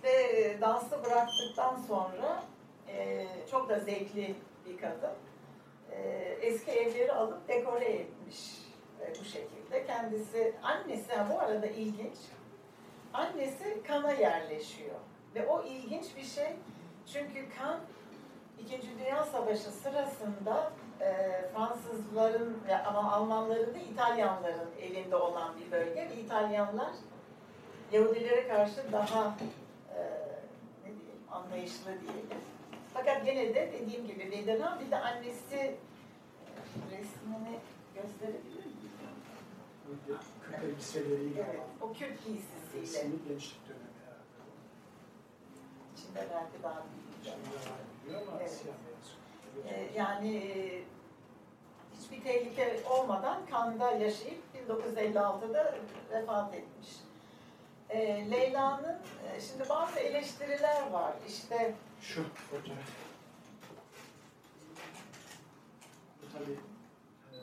Speaker 2: Ve dansı bıraktıktan sonra e, çok da zevkli bir kadın. E, eski evleri alıp dekore etmiş e, bu şekilde. Kendisi, annesi, bu arada ilginç, annesi Kan'a yerleşiyor. Ve o ilginç bir şey çünkü Kan İkinci Dünya Savaşı sırasında e, Fransızların ama Almanların da İtalyanların elinde olan bir bölge ve İtalyanlar Yahudilere karşı daha e, ne diyeyim, anlayışlı diyelim. Fakat gene de dediğim gibi Bedirhan bir de annesi e, resmini gösterebilir miyim?
Speaker 1: Kırk elbiseleriyle
Speaker 2: Evet, o Kürt giysisiyle.
Speaker 1: Resmi gençlik dönemi herhalde.
Speaker 2: İçinde belki daha büyük.
Speaker 1: Şimdi
Speaker 2: Evet. Ee, yani e, hiçbir tehlike olmadan Kan'da yaşayıp 1956'da vefat etmiş. Ee, Leyla'nın e, şimdi bazı eleştiriler var. İşte
Speaker 1: Şu fotoğraf. Bu tabii e,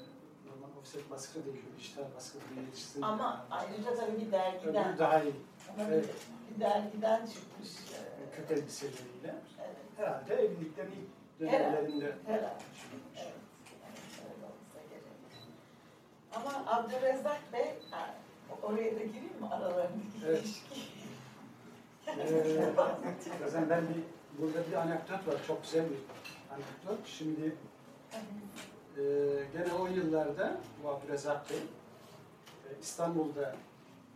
Speaker 1: normal offset baskı değil, dijital baskı yetişsin.
Speaker 2: ama ayrıca tabii bir dergiden,
Speaker 1: Öbürü daha iyi.
Speaker 2: ama bir,
Speaker 1: Evet.
Speaker 2: bir dergiden çıkmış. Ee,
Speaker 1: Kırk elbiseleriyle.
Speaker 2: Evet,
Speaker 1: Herhalde evlilikten ilk dönemlerinde.
Speaker 2: herhalde.
Speaker 1: çıkmış.
Speaker 2: Evet, evet, gerek. Ama Abdülrezzak Bey, oraya da gireyim mi aralarındaki
Speaker 1: Evet.
Speaker 2: ilişki?
Speaker 1: Ee, ben bir, burada bir anekdot var, çok güzel bir anekdot. Şimdi e, gene o yıllarda bu Abdülrezzak Bey e, İstanbul'da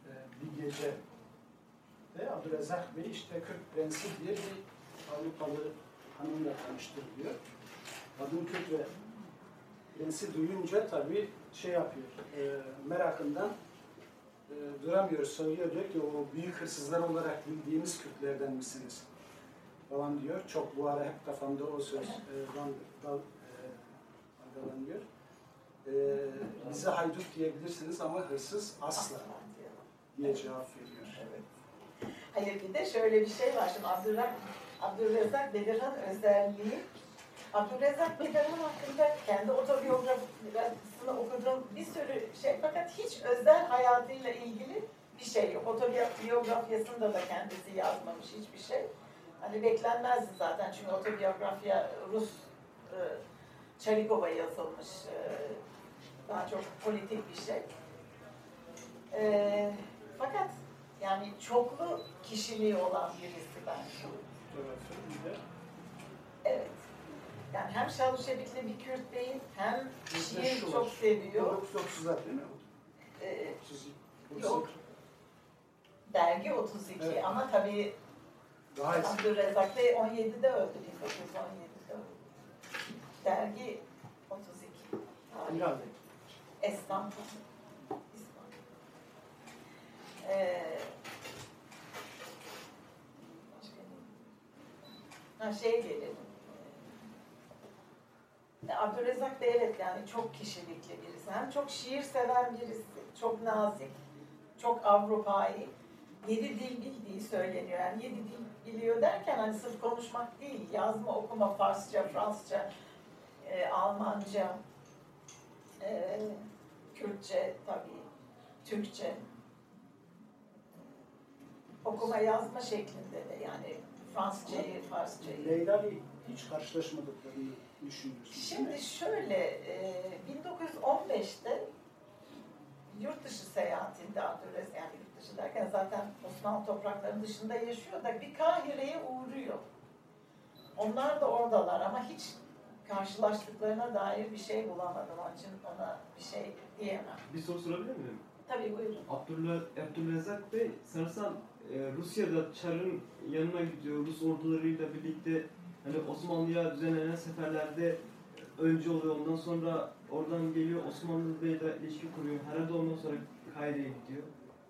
Speaker 1: e, bir gece de Abdülrezzak Bey işte Kürt Prensi diye bir Avrupalı hanımla tanıştırılıyor. Kadın Kürt ve Prensi duyunca tabii şey yapıyor, e, merakından e, duramıyor, soruyor diyor ki o büyük hırsızlar olarak bildiğimiz Kürtlerden misiniz? falan diyor. Çok bu ara hep kafamda o söz e, dal, dal, e, dalgalanıyor. E, bize haydut diyebilirsiniz ama hırsız asla diye cevap veriyor.
Speaker 2: Evet. Hayır bir de şöyle bir şey var. Şimdi Abdülrezzak, Abdülrezzak Bedirhan özelliği Abdülrezzak Bedirhan hakkında kendi otobiyografisini okuduğum bir sürü şey fakat hiç özel hayatıyla ilgili bir şey yok. Otobiyografyasında da kendisi yazmamış hiçbir şey. Hani beklenmezdi zaten çünkü otobiyografya Rus e, Çalikova yazılmış. E, daha çok politik bir şey. E, fakat yani çoklu kişiliği olan birisi
Speaker 1: de
Speaker 2: Evet. Yani hem Şaluşebikli bir Kürt değil, hem şiir çok
Speaker 1: var.
Speaker 2: seviyor.
Speaker 1: 1930'lar değil mi?
Speaker 2: Ee,
Speaker 1: 32.
Speaker 2: Yok. dergi 32
Speaker 1: Evet.
Speaker 2: ama tabii
Speaker 1: Daha eski.
Speaker 2: Abdülrezzak Bey 17'de öldü, 1917'de öldü. Dergi 32.
Speaker 1: İran.
Speaker 2: İstanbul. İstanbul. Ee? Ha şeye gelelim. Abdülrezzak Bey evet yani çok kişilikli birisi. Hem çok şiir seven birisi, çok nazik, çok Avrupa'yı. Yedi dil bildiği söyleniyor. Yani yedi dil biliyor derken hani sırf konuşmak değil, yazma, okuma, Farsça, Fransızca, e, Almanca, e, Kürtçe tabii, Türkçe. Okuma yazma şeklinde de yani Fransızcayı, Farsçayı.
Speaker 1: Leyla'yla hiç karşılaşmadıklarını düşünüyorsun.
Speaker 2: Şimdi şöyle, e, 1915'te yurt dışı seyahatinde Abdülrezzak, yani yurt dışı derken zaten Osmanlı topraklarının dışında yaşıyor da bir Kahire'ye uğruyor. Onlar da oradalar ama hiç karşılaştıklarına dair bir şey bulamadım. Onun için ona bir şey diyemem.
Speaker 3: Bir soru sorabilir miyim?
Speaker 2: Tabii buyurun.
Speaker 3: Abdullah, Abdülrezzak Bey sanırsam e, Rusya'da Çar'ın yanına gidiyor. Rus ordularıyla birlikte hani Osmanlı'ya düzenlenen seferlerde önce oluyor. Ondan sonra oradan geliyor Osmanlı Bey'le ilişki kuruyor. Herhalde ondan sonra Kahire'ye gidiyor.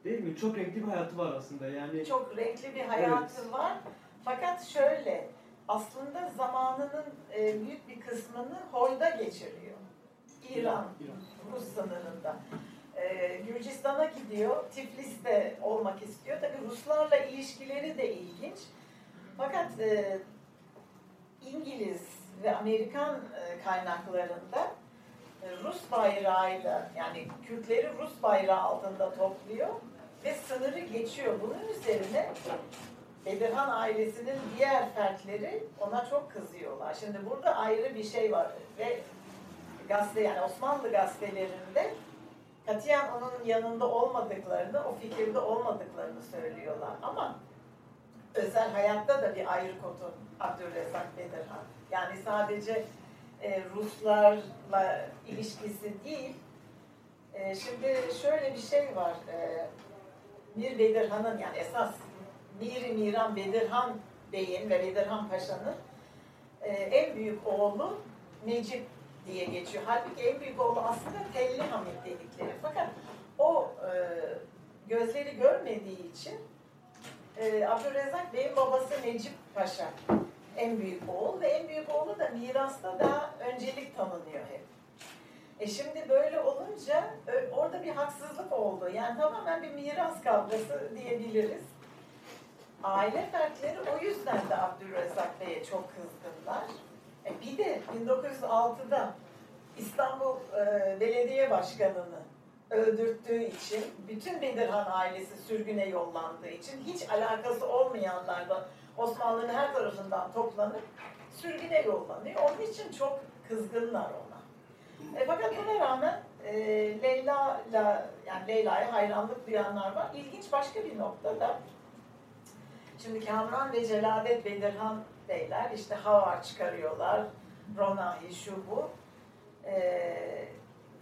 Speaker 3: Değil mi? Çok renkli bir hayatı var aslında. Yani
Speaker 2: Çok renkli bir hayatı var. Fakat şöyle, aslında zamanının e, büyük bir kısmını Hoy'da geçiriyor. İran,
Speaker 1: İran.
Speaker 2: Rus sınırında. E, Gürcistan'a gidiyor, Tiflis'te olmak istiyor. Tabii Ruslarla ilişkileri de ilginç. Fakat e, İngiliz ve Amerikan e, kaynaklarında e, Rus bayrağıyla yani Kürtleri Rus bayrağı altında topluyor ve sınırı geçiyor. Bunun üzerine Bedirhan ailesinin diğer fertleri ona çok kızıyorlar. Şimdi burada ayrı bir şey var ve gazete yani Osmanlı gazetelerinde katiyen onun yanında olmadıklarını, o fikirde olmadıklarını söylüyorlar. Ama özel hayatta da bir ayrı kotu Abdülrezzak Bedirhan. Yani sadece e, Ruslarla ilişkisi değil. E, şimdi şöyle bir şey var. E, Mir Bedirhan'ın yani esas Mir Miran Bedirhan Bey'in ve Bedirhan Paşa'nın e, en büyük oğlu Necip diye geçiyor. Halbuki en büyük oğlu aslında Telli Hamit dedikleri. Fakat o e, gözleri görmediği için e, Abdülrezzak Bey'in babası Necip Paşa en büyük oğul ve en büyük oğlu da mirasta daha öncelik tanınıyor hep. E şimdi böyle olunca ö- orada bir haksızlık oldu. Yani tamamen bir miras kavgası diyebiliriz. Aile fertleri o yüzden de Abdülrezzak Bey'e çok kızgınlar. E bir de 1906'da İstanbul e, Belediye Başkanı'nı öldürttüğü için, bütün Bedirhan ailesi sürgüne yollandığı için hiç alakası olmayanlar da Osmanlı'nın her tarafından toplanıp sürgüne yollanıyor. Onun için çok kızgınlar ona. E, fakat buna rağmen e, Leyla'la yani Leyla'ya hayranlık duyanlar var. İlginç başka bir noktada şimdi Kamran ve Celadet Bedirhan beyler işte Havar çıkarıyorlar. Ronahi şu bu. E,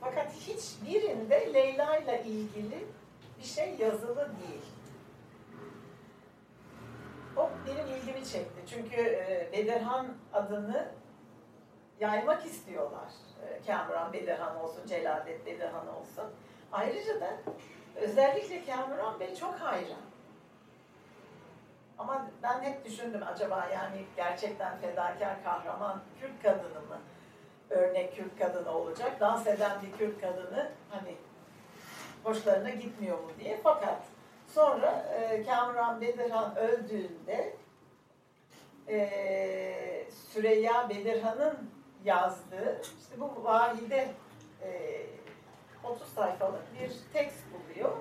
Speaker 2: fakat hiçbirinde Leyla ile ilgili bir şey yazılı değil. O benim ilgimi çekti. Çünkü e, Bedirhan adını yaymak istiyorlar. E, Kamuran Bedirhan olsun, Celadet Bedirhan olsun. Ayrıca da özellikle Kamuran Bey çok hayran. Ama ben hep düşündüm acaba yani gerçekten fedakar kahraman Kürt kadını mı? Örnek Kürt kadını olacak. Dans eden bir Kürt kadını hani hoşlarına gitmiyor mu diye. Fakat sonra e, Kamuran Bedirhan öldüğünde e, Süreyya Bedirhan'ın yazdığı işte bu vahide e, 30 sayfalık bir tekst buluyor.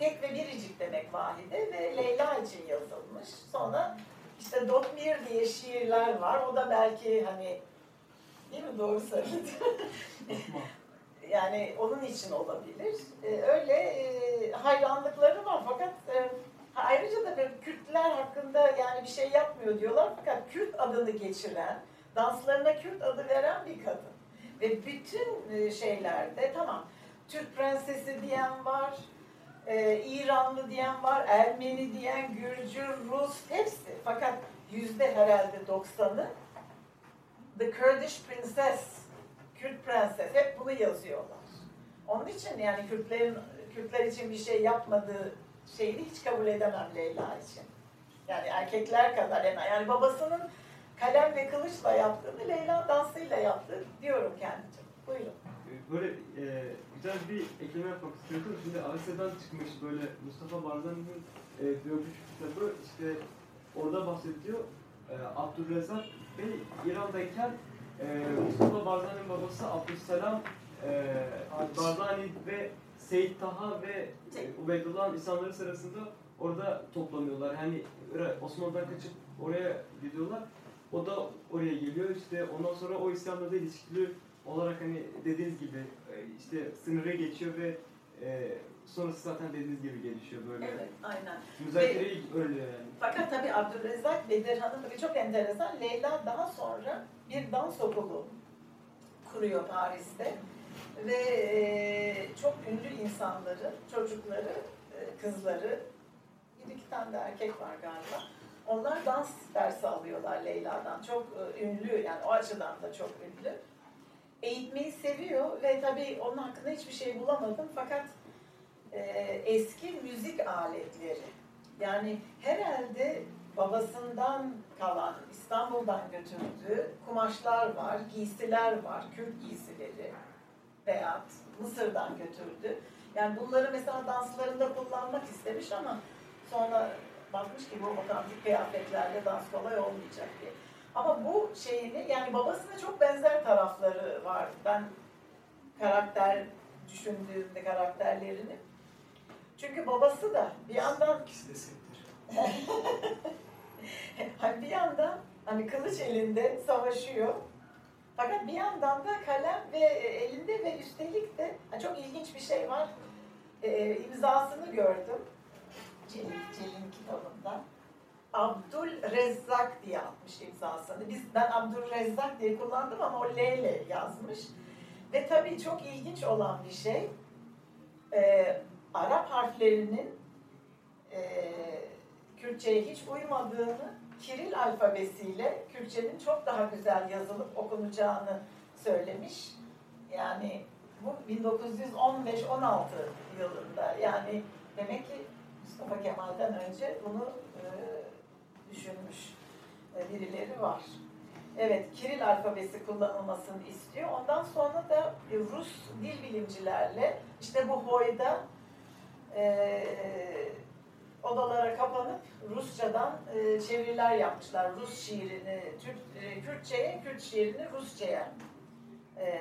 Speaker 2: Tek ve biricik demek vahide ve Leyla için yazılmış. Sonra işte Dotmir diye şiirler var. O da belki hani değil mi doğru söyledim. [LAUGHS] yani onun için olabilir. Ee, öyle e, hayranlıkları var fakat e, ayrıca da böyle Kürtler hakkında yani bir şey yapmıyor diyorlar fakat Kürt adını geçiren, danslarına Kürt adı veren bir kadın. Ve bütün e, şeylerde tamam Türk prensesi diyen var, e, İranlı diyen var, Ermeni diyen, Gürcü, Rus hepsi. Fakat yüzde herhalde 90'ı The Kurdish Princess, Kürt prenses hep bunu yazıyorlar. Onun için yani Kürtlerin Kürtler için bir şey yapmadığı şeyini hiç kabul edemem Leyla için. Yani erkekler kadar yani, yani babasının kalem ve kılıçla yaptığını Leyla dansıyla yaptı diyorum kendicim. Buyurun.
Speaker 3: Böyle e, güzel bir ekleme yapmak istiyorum. Şimdi Asya'dan çıkmış böyle Mustafa Barzani'nin e, biyografik kitabı işte orada bahsediyor. E, Abdülrezzak Bey İran'dayken e, Mustafa Barzani'nin babası Abdüsselam e, Barzani ve Seyit Taha ve e, Ubeydullah'ın insanları sırasında orada toplanıyorlar. Yani Osmanlı'dan kaçıp oraya gidiyorlar. O da oraya geliyor. İşte ondan sonra o İslam'la ilişkili olarak hani dediğiniz gibi e, işte sınırı geçiyor ve e, sonrası zaten dediğiniz gibi gelişiyor böyle.
Speaker 2: Evet, aynen.
Speaker 3: Müzakere ilk öyle yani.
Speaker 2: Fakat tabii Abdülrezzak Bedirhan'ın tabii çok enteresan. Leyla daha sonra bir dans okulu kuruyor Paris'te. Ve e, çok ünlü insanları, çocukları, e, kızları, bir iki tane de erkek var galiba. Onlar dans dersi alıyorlar Leyla'dan. Çok e, ünlü yani o açıdan da çok ünlü. Eğitmeyi seviyor ve tabii onun hakkında hiçbir şey bulamadım. Fakat e, eski müzik aletleri yani herhalde babasından kalan İstanbul'dan götürdüğü kumaşlar var, giysiler var, Kürt giysileri veya Mısır'dan götürdü. Yani bunları mesela danslarında kullanmak istemiş ama sonra bakmış ki bu otantik kıyafetlerle dans kolay olmayacak diye. Ama bu şeyini yani babasına çok benzer tarafları var. Ben karakter düşündüğümde karakterlerini. Çünkü babası da bir yandan
Speaker 1: İkisi de sektir. [LAUGHS]
Speaker 2: hani bir yandan hani kılıç elinde savaşıyor. Fakat bir yandan da kalem ve elinde ve üstelik de hani çok ilginç bir şey var. Ee, imzasını gördüm. Celil, Celil'in kitabında. Abdülrezzak diye atmış imzasını. Biz, ben Abdülrezzak diye kullandım ama o L ile yazmış. Ve tabii çok ilginç olan bir şey, e, Arap harflerinin e, Kürtçe'ye hiç uymadığını, Kiril alfabesiyle Kürtçenin çok daha güzel yazılıp okunacağını söylemiş. Yani bu 1915-16 yılında yani demek ki Mustafa Kemal'den önce bunu e, düşünmüş e, birileri var. Evet, Kiril alfabesi kullanılmasını istiyor. Ondan sonra da Rus dil bilimcilerle işte bu Hoy'da e, odalara kapanıp Rusçadan e, çeviriler yapmışlar. Rus şiirini Türk, e, Kürtçe'ye, Kürt şiirini Rusça'ya e,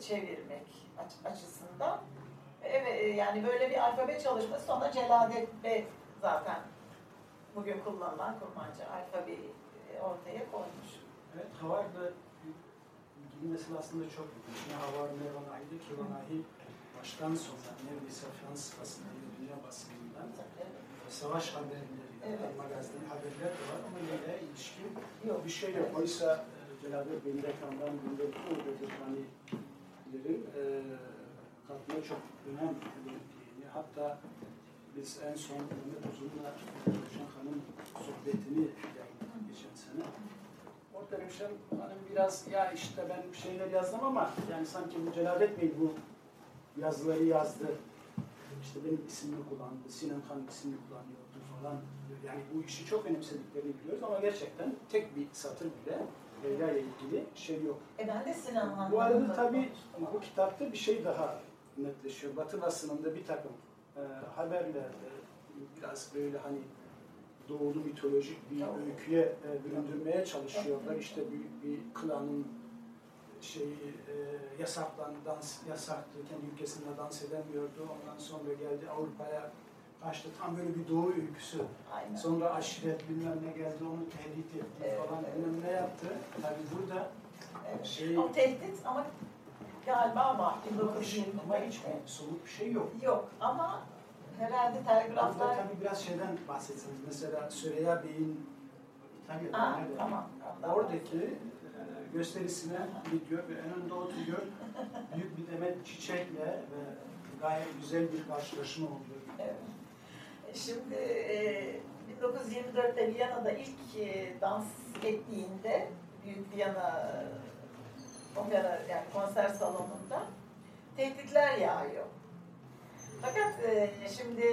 Speaker 2: çevirmek aç, açısından. Evet, e, yani böyle bir alfabe çalışması sonra Celadet Bey zaten bugün kullanılan kurmancı alfabeyi e, ortaya koymuş.
Speaker 1: Evet, Havar'da gidilmesi aslında çok ilginç. Ne Havar ne Vanahi'de ki Vanahi baştan sona neredeyse Fransız basınında, dünya basınından savaş haberleri,
Speaker 2: Evet.
Speaker 1: magazin haberler de var ama neyle ilişkin
Speaker 2: Yok.
Speaker 1: bir şey yok. Oysa e, Cenab-ı bildirdiği oradadır hanilerin e, katına çok önem verildiğini, hatta biz en son Mehmet Uzun'la Ruşen Hanım sohbetini yayınladık geçen sene. Orada Ruşen Hanım biraz ya işte ben bir şeyler yazdım ama yani sanki bu Celalet Bey bu yazıları yazdı. İşte benim ismimi kullandı, Sinan Han ismini kullanıyordu falan. Yani bu işi çok önemsediklerini biliyoruz ama gerçekten tek bir satır bile Leyla ile ilgili şey yok.
Speaker 2: E ben de Sinan Hanım'la
Speaker 1: Bu arada tabii bu kitapta bir şey daha netleşiyor. Batı basınında bir takım e, biraz böyle hani doğulu mitolojik bir öyküye e, büründürmeye çalışıyorlar. İşte büyük bir klanın şeyi e, yasaklan, dans yasaktı, kendi ülkesinde dans edemiyordu. Ondan sonra geldi Avrupa'ya kaçtı. Tam böyle bir doğu öyküsü.
Speaker 2: Aynen.
Speaker 1: Sonra aşiret bilmem ne geldi, onu tehdit etti
Speaker 2: Evet,
Speaker 1: falan
Speaker 2: evet.
Speaker 1: bilmem ne yaptı. Tabii burada
Speaker 2: Evet.
Speaker 1: şey
Speaker 2: O tehdit ama galiba var.
Speaker 1: ama hiç,
Speaker 2: 1920'de.
Speaker 1: ama hiç bir somut bir şey yok.
Speaker 2: Yok ama herhalde
Speaker 1: Burada
Speaker 2: telgraflar...
Speaker 1: tabii biraz şeyden bahsetseniz. Mesela Süreyya Bey'in İtalya'da
Speaker 2: Aa,
Speaker 1: nerede?
Speaker 2: tamam. ondan
Speaker 1: Oradaki e, gösterisine gidiyor ve önünde oturuyor. Büyük bir demet çiçekle ve gayet güzel bir karşılaşma oluyor.
Speaker 2: Evet. Şimdi e, 1924'te Viyana'da ilk e, dans ettiğinde Büyük Viyana e, opera yani konser salonunda tehditler yağıyor. Fakat e, şimdi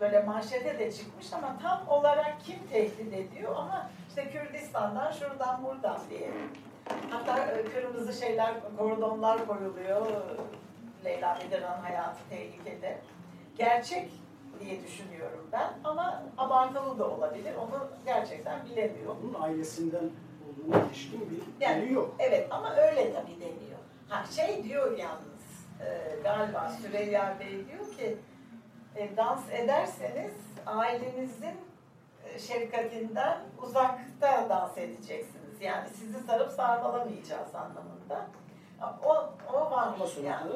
Speaker 2: böyle manşete de çıkmış ama tam olarak kim tehdit ediyor ama işte Kürdistan'dan şuradan buradan diye. Hatta e, kırmızı şeyler, kordonlar koyuluyor. Leyla Bedirhan hayatı tehlikede. Gerçek diye düşünüyorum ben ama abartılı da olabilir. Onu gerçekten bilemiyorum.
Speaker 1: Onun ailesinden olduğuna ilişkin bir
Speaker 2: Yani-
Speaker 1: yok.
Speaker 2: Evet ama öyle tabii deniyor. Ha şey diyor yalnız e, galiba Süreyya Bey diyor ki e, dans ederseniz ailenizin e, şefkatinden uzakta dans edeceksiniz. Yani sizi sarıp sarmalamayacağız anlamında. O, o var
Speaker 1: Ama sonra
Speaker 2: yani.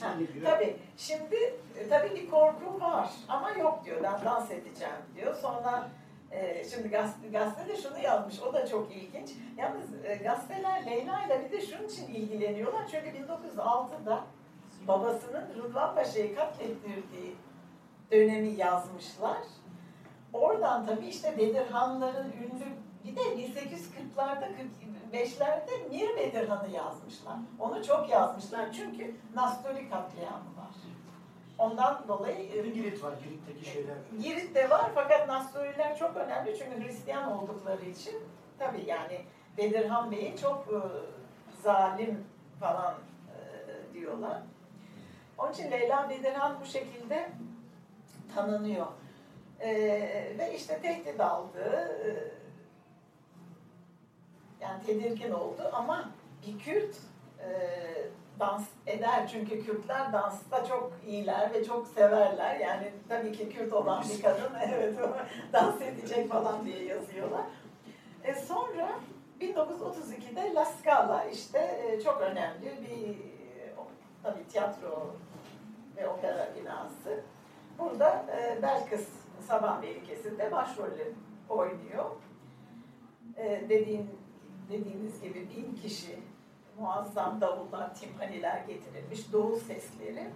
Speaker 2: Ha,
Speaker 1: gidiyor.
Speaker 2: Tabii. Şimdi e, tabii bir korku var ama yok diyor. Ben dans edeceğim diyor. Sonra e, şimdi gazete, gazete de şunu yazmış. O da çok ilginç. Yalnız e, gazeteler Leyla ile bir de şunun için ilgileniyorlar. Çünkü 1906'da babasının Rıdvan Paşa'yı katlettirdiği dönemi yazmışlar. Oradan tabii işte Bedirhanların ünlü bir de 1840'larda 45'lerde Mir Bedirhan'ı yazmışlar. Onu çok yazmışlar çünkü Nasturi katliamı var. Ondan dolayı
Speaker 1: Bir Girit var, Girit'teki şeyler.
Speaker 2: Girit'te var fakat Nasturiler çok önemli çünkü Hristiyan oldukları için tabii yani Bedirhan Bey'i çok e, zalim falan e, diyorlar. Onun için Leyla Bedirhan bu şekilde tanınıyor. E, ve işte tehdit aldı. e, yani tedirgin oldu ama bir Kürt e, dans eder çünkü Kürtler dansta çok iyiler ve çok severler. Yani tabii ki Kürt olan bir kadın [LAUGHS] evet [LAUGHS] dans edecek falan diye yazıyorlar. E sonra 1932'de La Scala işte e, çok önemli bir e, tabii tiyatro ve opera binası. Burada e, Belkıs Sabah Melikesi'nde başrolü oynuyor. Dediğin, dediğiniz gibi bin kişi muazzam davullar, timpaniler getirilmiş, doğu sesleri.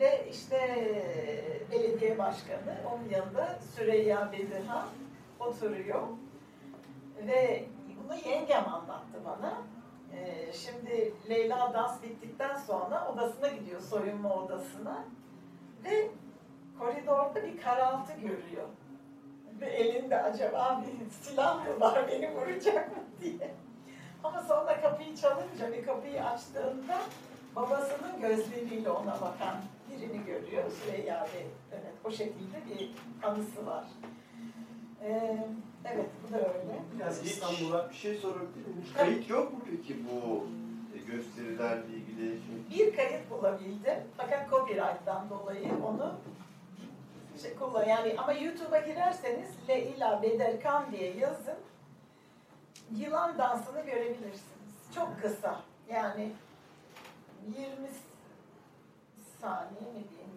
Speaker 2: Ve işte e, belediye başkanı onun yanında Süreyya Bedirhan oturuyor. Ve bunu yengem anlattı bana. Ee, şimdi Leyla dans bittikten sonra odasına gidiyor, soyunma odasına. Ve koridorda bir karaltı görüyor. Ve elinde acaba bir silah mı var beni vuracak mı diye. Ama sonra kapıyı çalınca ve kapıyı açtığında babasının gözleriyle ona bakan birini görüyor. Süreyya Bey. Evet, o şekilde bir anısı var. Ee, evet, bu da öyle.
Speaker 1: Biraz İstanbul'a
Speaker 4: bir şey sorabilir miyim? Kayıt yok mu peki bu gösterilerle ilgili?
Speaker 2: Bir kayıt bulabildim. Fakat copyright'tan dolayı onu şey kullan yani ama YouTube'a girerseniz Leila Bederkan diye yazın. Yılan dansını görebilirsiniz. Çok kısa. Yani 20 saniye mi diyeyim?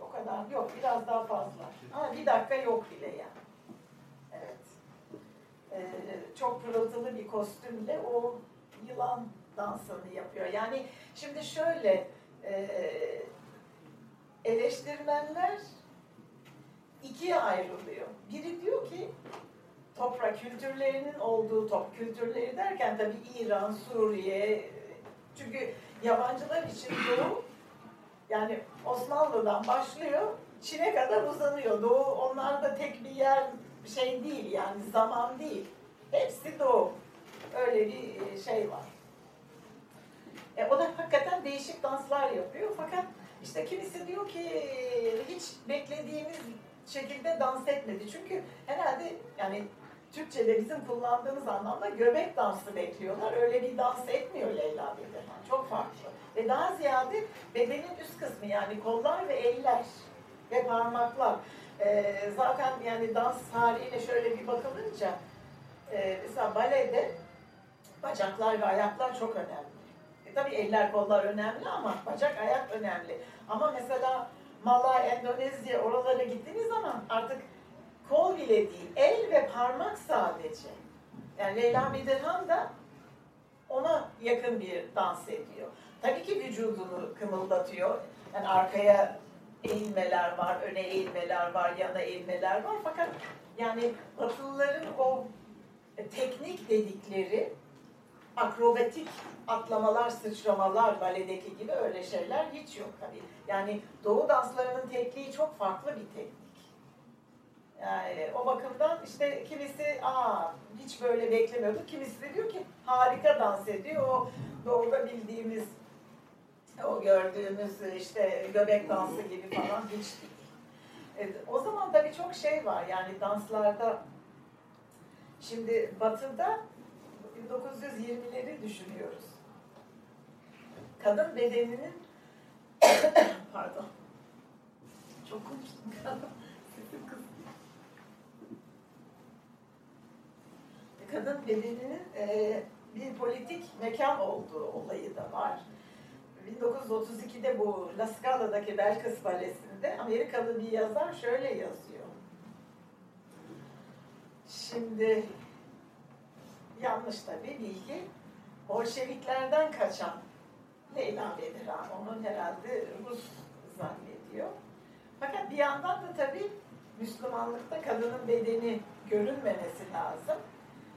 Speaker 2: O kadar yok. Biraz daha fazla. Ama bir dakika yok bile yani. Evet. Ee, çok pırıltılı bir kostümle o yılan dansını yapıyor. Yani şimdi şöyle e, eleştirmenler ikiye ayrılıyor. Biri diyor ki toprak kültürlerinin olduğu top kültürleri derken tabii İran, Suriye çünkü yabancılar için Doğu yani Osmanlı'dan başlıyor Çin'e kadar uzanıyor. Doğu onlarda tek bir yer şey değil yani zaman değil. Hepsi Doğu. Öyle bir şey var. E, o da hakikaten değişik danslar yapıyor. Fakat işte kimisi diyor ki hiç beklediğimiz şekilde dans etmedi. Çünkü herhalde yani Türkçe'de bizim kullandığımız anlamda göbek dansı bekliyorlar. Öyle bir dans etmiyor Leyla Bedirhan. Çok farklı. Ve daha ziyade bedenin üst kısmı yani kollar ve eller ve parmaklar. Ee, zaten yani dans tarihiyle şöyle bir bakılınca e, mesela balede bacaklar ve ayaklar çok önemli. E, tabii eller kollar önemli ama bacak ayak önemli. Ama mesela Malay, Endonezya oralara gittiğiniz zaman artık kol bile değil, el parmak sadece. Yani Leyla Bedirhan da ona yakın bir dans ediyor. Tabii ki vücudunu kımıldatıyor. Yani arkaya eğilmeler var, öne eğilmeler var, yana eğilmeler var. Fakat yani Batılıların o teknik dedikleri akrobatik atlamalar, sıçramalar baledeki gibi öyle şeyler hiç yok tabii. Yani Doğu danslarının tekniği çok farklı bir teknik. Yani o bakımdan işte kimisi aa hiç böyle beklemiyorduk. Kimisi de diyor ki harika dans ediyor. O doğuda bildiğimiz o gördüğümüz işte göbek dansı gibi falan hiç. Evet, o zaman da çok şey var yani danslarda şimdi batıda 1920'leri düşünüyoruz. Kadın bedeninin [COUGHS] pardon çok konuştum Kadın bedeninin e, bir politik mekan olduğu olayı da var. 1932'de bu La Scala'daki Belkıs Balesi'nde Amerikalı bir yazar şöyle yazıyor. Şimdi yanlış tabii bilgi. Bolşeviklerden kaçan Leyla Bedirhan, onun herhalde Rus zannediyor. Fakat bir yandan da tabii Müslümanlıkta kadının bedeni görünmemesi lazım.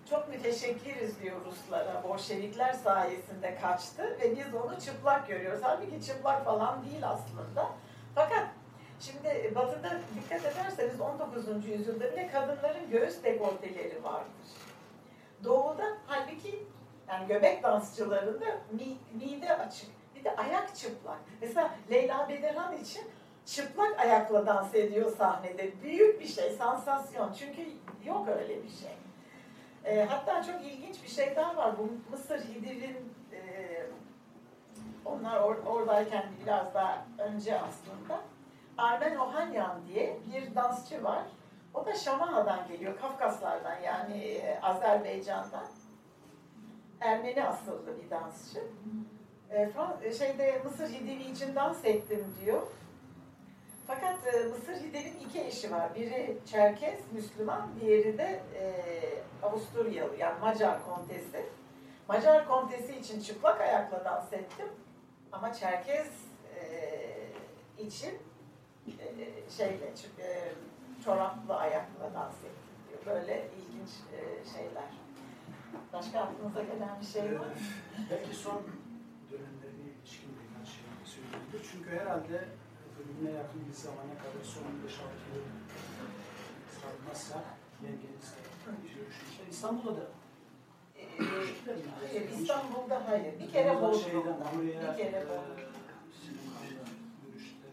Speaker 2: Çok müteşekkiriz diyor Ruslara. Bolşevikler sayesinde kaçtı ve biz onu çıplak görüyoruz. Halbuki çıplak falan değil aslında. Fakat şimdi batıda dikkat ederseniz 19. yüzyılda bile kadınların göğüs dekolteleri vardır. Doğuda halbuki yani göbek dansçılarında mide açık. Bir de ayak çıplak. Mesela Leyla Bedirhan için çıplak ayakla dans ediyor sahnede. Büyük bir şey, sansasyon. Çünkü yok öyle bir şey. E, hatta çok ilginç bir şey daha var. Bu Mısır Hidir'in e, onlar or, oradayken biraz daha önce aslında Armen Ohanyan diye bir dansçı var. O da Şamana'dan geliyor, Kafkaslardan yani e, Azerbaycan'dan. Ermeni asıllı bir dansçı. E, Frans şeyde Mısır Hidivi için dans ettim diyor. Fakat e, Mısır Hidivi'nin iki eşi var. Biri Çerkez, Müslüman, diğeri de e, Avusturyalı, yani Macar kontesi. Macar kontesi için çıplak ayakla dans ettim. Ama Çerkez e, için e, şeyle, e, çoraplı ayakla dans ettim diyor. Böyle ilginç e, şeyler. Başka aklınıza gelen bir şey var mı?
Speaker 1: Ee, belki son dönemlerine ilişkin birkaç şey söyleyebilir. Çünkü herhalde ölümüne yakın bir zamana kadar son 5-6 yıl sarmazsak yengenizle görüşmüşler. İstanbul'da da görüştüler mi?
Speaker 2: Hayır, İstanbul'da hayır. Bir kere Bodrum'da. Bir kere
Speaker 1: e,
Speaker 2: Bodrum'da.
Speaker 1: Görüştüler.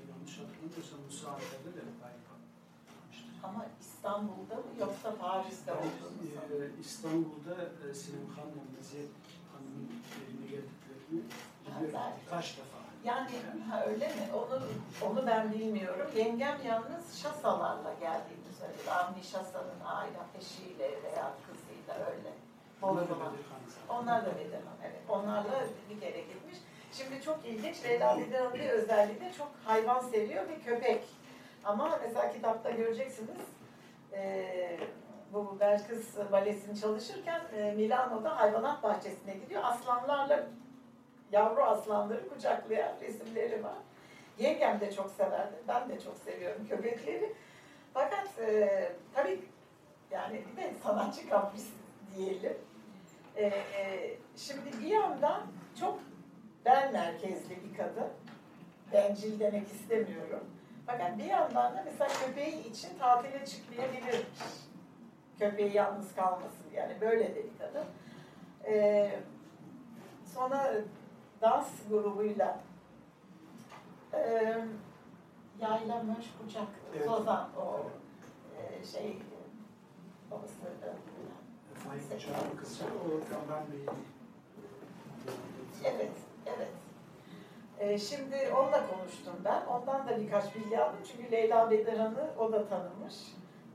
Speaker 2: Ama İstanbul'da mı yoksa Paris'te olduğunu
Speaker 1: e, İstanbul'da e, Sinan Hanım'la Meziyet Hanım'ın evine geldiklerini biliyorum. Birkaç defa.
Speaker 2: Yani ha öyle mi? Onu onu ben bilmiyorum. Yengem yalnız şasalarla geldiğini söyledi. Avni Şasa'nın aile eşiyle veya kızıyla öyle.
Speaker 1: Onlar da
Speaker 2: Bodrum'a. Onlar da Bedirhan, evet. Onlarla bir kere gitmiş. Şimdi çok ilginç, Leyla Bedirhan'ın bir özelliği de çok hayvan seviyor ve köpek. Ama mesela kitapta göreceksiniz, eee bu Belkıs Balesi'ni çalışırken Milano'da hayvanat bahçesine gidiyor. Aslanlarla yavru aslanları kucaklayan resimleri var. Yengem de çok severdi. Ben de çok seviyorum köpekleri. Fakat e, tabii yani bir de sanatçı kapris diyelim. E, e, şimdi bir yandan çok ben merkezli bir kadın. Bencil demek istemiyorum. Fakat bir yandan da mesela köpeği için tatile çıkmayabilirmiş. Köpeği yalnız kalmasın yani böyle de bir kadın. E, sonra dans grubuyla e, Yayla Möş Kucak,
Speaker 1: Evet.
Speaker 2: Zozan o e, şey babası
Speaker 1: Faik Uçar'ın kızı o Bey'in
Speaker 2: Evet, evet. Ee, şimdi onunla konuştum ben. Ondan da birkaç bilgi aldım. Çünkü Leyla Bedirhan'ı o da tanımış.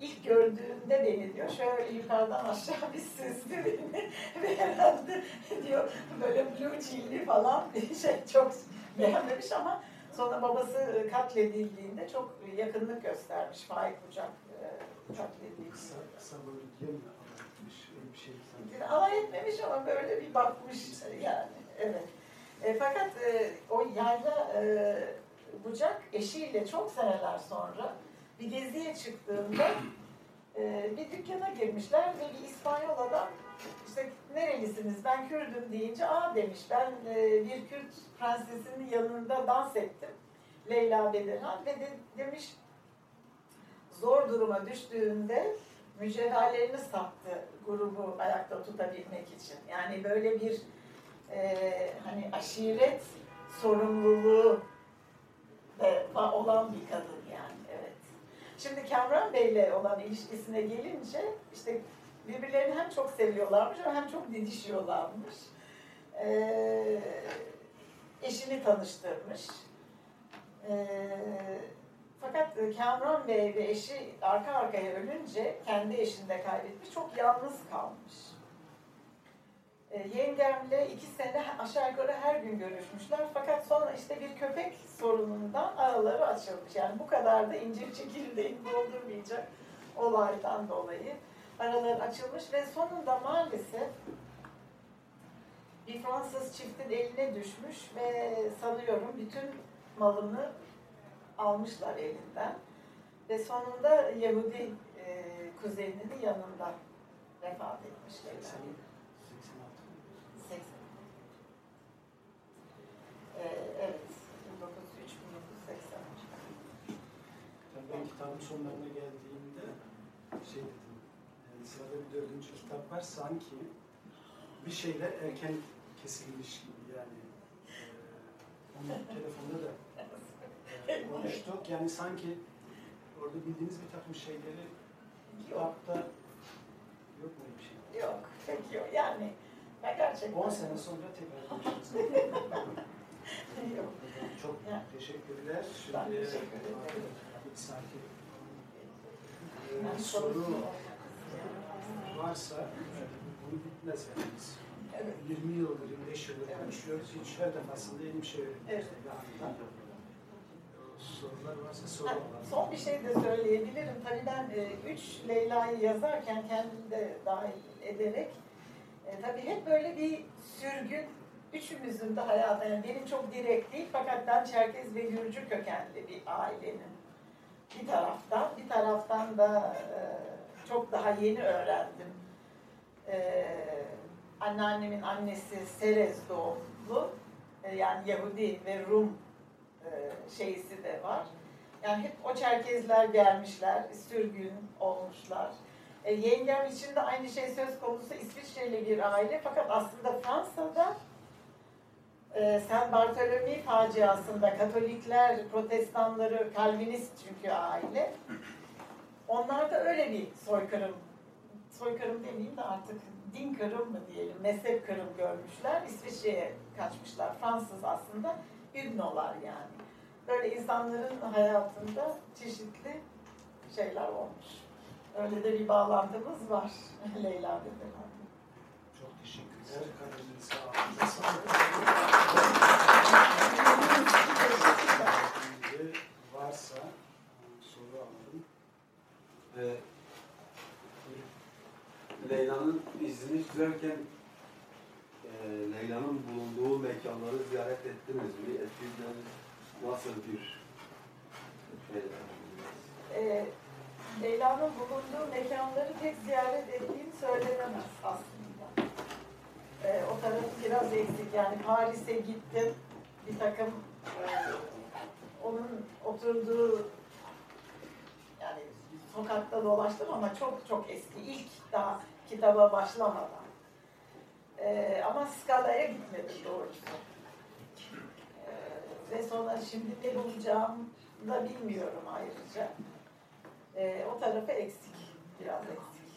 Speaker 2: İlk gördüğünde beni diyor, şöyle yukarıdan aşağı bir süzdü beni. [LAUGHS] Ve herhalde diyor böyle blue chilli falan şey çok beğenmemiş ama sonra babası katledildiğinde çok yakınlık göstermiş. Faik Uçak e, katledildiğinde.
Speaker 1: kısa, kısa böyle diye mi anlatmış öyle bir şey sanki.
Speaker 2: Alay etmemiş ama böyle bir bakmış yani. Evet. E, fakat e, o yayla e, bucak eşiyle çok seneler sonra bir geziye çıktığında e, bir dükkana girmişler ve bir İspanyol adam işte nerelisiniz ben Kürdüm deyince aa demiş ben e, bir Kürt prensesinin yanında dans ettim. Leyla Bedirhan ve de, demiş zor duruma düştüğünde mücevherlerini sattı grubu ayakta tutabilmek için. Yani böyle bir e, hani aşiret sorumluluğu olan bir kadın. Şimdi Kamran Bey'le olan ilişkisine gelince işte birbirlerini hem çok seviyorlarmış hem çok didişiyorlarmış. E, eşini tanıştırmış. E, fakat Kamran Bey ve eşi arka arkaya ölünce kendi eşini de kaybetmiş. Çok yalnız kalmış. E, yengemle iki sene aşağı yukarı her gün görüşmüşler. Fakat sonra işte bir köpek sorunundan araları açılmış. Yani bu kadar da incir çekirdeğini doldurmayacak olaydan dolayı araları açılmış ve sonunda maalesef bir Fransız çiftin eline düşmüş ve sanıyorum bütün malını almışlar elinden. Ve sonunda Yahudi e, kuzeninin yanında vefat etmişler.
Speaker 1: 86
Speaker 2: 80. Ee, evet, 1903 1980.
Speaker 1: Tabii ben kitabın sonlarına geldiğimde şey dedim, yani sırada bir dördüncü kitap var sanki bir şeyler erken kesilmiş gibi yani. Ee, onu [LAUGHS] telefonda da e, konuştuk. Yani sanki orada bildiğiniz bir takım şeyleri kitapta yok mu bir şey?
Speaker 2: yok, pek yok. Yani ben gerçekten...
Speaker 1: 10 sene sonra tekrar [LAUGHS] konuşuruz.
Speaker 2: Yok.
Speaker 1: Çok
Speaker 2: Ya.
Speaker 1: teşekkürler.
Speaker 2: Ben
Speaker 1: Şimdi
Speaker 2: teşekkür ederim.
Speaker 1: sakin
Speaker 2: Yani
Speaker 1: Ee, soru varsa e, bunu bitmez yani biz.
Speaker 2: Evet.
Speaker 1: 20 yıldır, 25 yıldır
Speaker 2: Evet.
Speaker 1: konuşuyoruz. Hiç her defasında yeni bir şey öğreniyoruz.
Speaker 2: Evet.
Speaker 1: Yani, sorular varsa soralım.
Speaker 2: Son bir şey de söyleyebilirim. Tabii ben e, üç Leyla'yı yazarken kendimi de dahil ederek e, tabii hep böyle bir sürgün üçümüzün de hayatı. Yani benim çok direkt değil fakat ben Çerkez ve Gürcü kökenli bir ailenin bir taraftan, bir taraftan da e, çok daha yeni öğrendim. E, anneannemin annesi Serez doğumlu. E, yani Yahudi ve Rum e, şeysi de var. Yani hep o Çerkezler gelmişler, sürgün olmuşlar. E, yengem için de aynı şey söz konusu İsviçreli bir aile fakat aslında Fransa'da e, Saint Bartholomew faciasında Katolikler, Protestanları, Kalvinist çünkü aile. Onlar da öyle bir soykırım, soykırım demeyeyim de artık din kırım mı diyelim, mezhep kırım görmüşler. İsviçre'ye kaçmışlar. Fransız aslında Hügnolar yani. Böyle insanların hayatında çeşitli şeyler olmuş. Öyle de bir bağlantımız var [LAUGHS] Leyla Berat.
Speaker 1: Çok teşekkür ederim. Sağ olun. Varsa soru alalım.
Speaker 5: Ee, Leyla'nın izini sürerken e, Leyla'nın bulunduğu mekanları ziyaret ettiniz mi? Ettiğiniz nasıl bir şey?
Speaker 2: Ee, Leyla'nın bulunduğu mekanları pek ziyaret ettiğim söylenemez aslında. Ee, o tarafı biraz eksik. Yani Paris'e gittim. Bir takım e, onun oturduğu yani sokakta dolaştım ama çok çok eski. İlk daha kitaba başlamadan. Ee, ama Scala'ya gitmedim doğrusu. Ee, ve sonra şimdi ne bulacağım da bilmiyorum ayrıca. Ee, o tarafı eksik. Biraz eksik.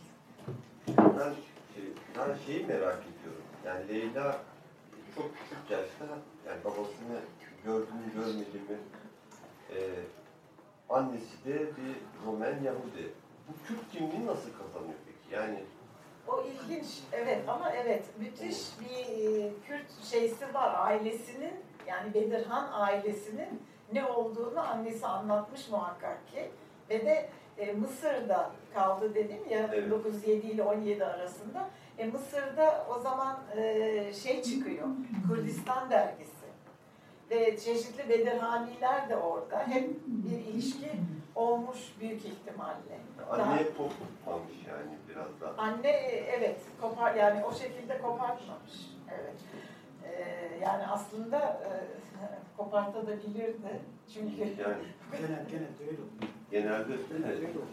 Speaker 4: Ben, şey- ben şeyi merak ediyorum. Yani Leyla çok küçük yaşta yani babasını gördü mü görmedi mi? Ee, annesi de bir Romen Yahudi. Bu Kürt kimliği nasıl kazanıyor peki? Yani
Speaker 2: O ilginç, evet ama evet müthiş bir e, Kürt şeysi var ailesinin yani Bedirhan ailesinin ne olduğunu annesi anlatmış muhakkak ki ve de e, Mısır'da kaldı dedim ya
Speaker 4: Evet.
Speaker 2: 1907 ile 17 arasında. E, Mısır'da o zaman e, şey çıkıyor Kürdistan dergisi ve çeşitli Bedirhaniler de orada hep bir ilişki olmuş büyük ihtimalle.
Speaker 4: anneye top tutmamış yani biraz da.
Speaker 2: Anne evet kopar yani o şekilde kopartmamış. Evet. Ee, yani aslında e, [LAUGHS] kopartabilirdi. Çünkü
Speaker 4: Yani
Speaker 1: Genel, genelde öyle oluyor.
Speaker 4: Genelde
Speaker 1: oluyor.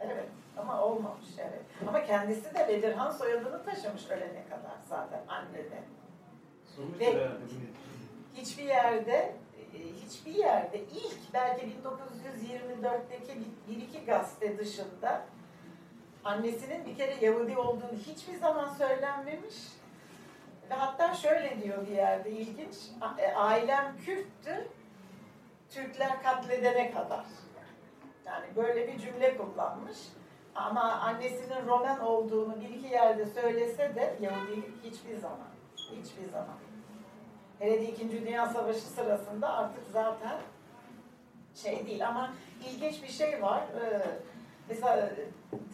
Speaker 2: evet ama olmamış evet. Ama kendisi de Bedirhan soyadını taşımış ölene kadar zaten annede. Ve- Hiçbir yerde e, hiçbir yerde ilk belki 1924'teki bir, iki gazete dışında annesinin bir kere Yahudi olduğunu hiçbir zaman söylenmemiş. Ve hatta şöyle diyor bir yerde ilginç, e, ailem Kürttü, Türkler katledene kadar. Yani böyle bir cümle kullanmış. Ama annesinin Roman olduğunu bir iki yerde söylese de Yahudilik hiçbir zaman, hiçbir zaman. Hele de İkinci Dünya Savaşı sırasında artık zaten şey değil ama ilginç bir şey var. Ee, mesela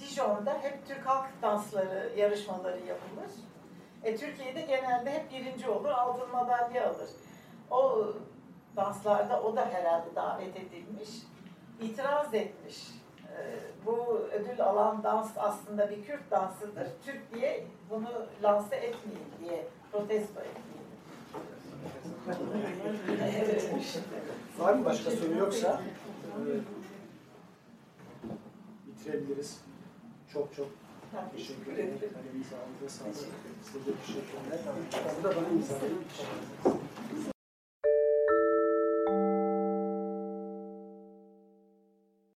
Speaker 2: Dijon'da hep Türk halk dansları yarışmaları yapılır. E, Türkiye'de genelde hep birinci olur, altın madalya alır. O danslarda o da herhalde davet edilmiş. İtiraz etmiş. Ee, bu ödül alan dans aslında bir Kürt dansıdır. Türk diye bunu lanse etmeyin diye protesto etmeyin. Evet. [LAUGHS]
Speaker 1: Var mı başka soru yoksa bitirebiliriz. Çok çok teşekkür ederim. Kalemize ağzınıza sağlık. Size teşekkürler. Bu da bana imzalayın.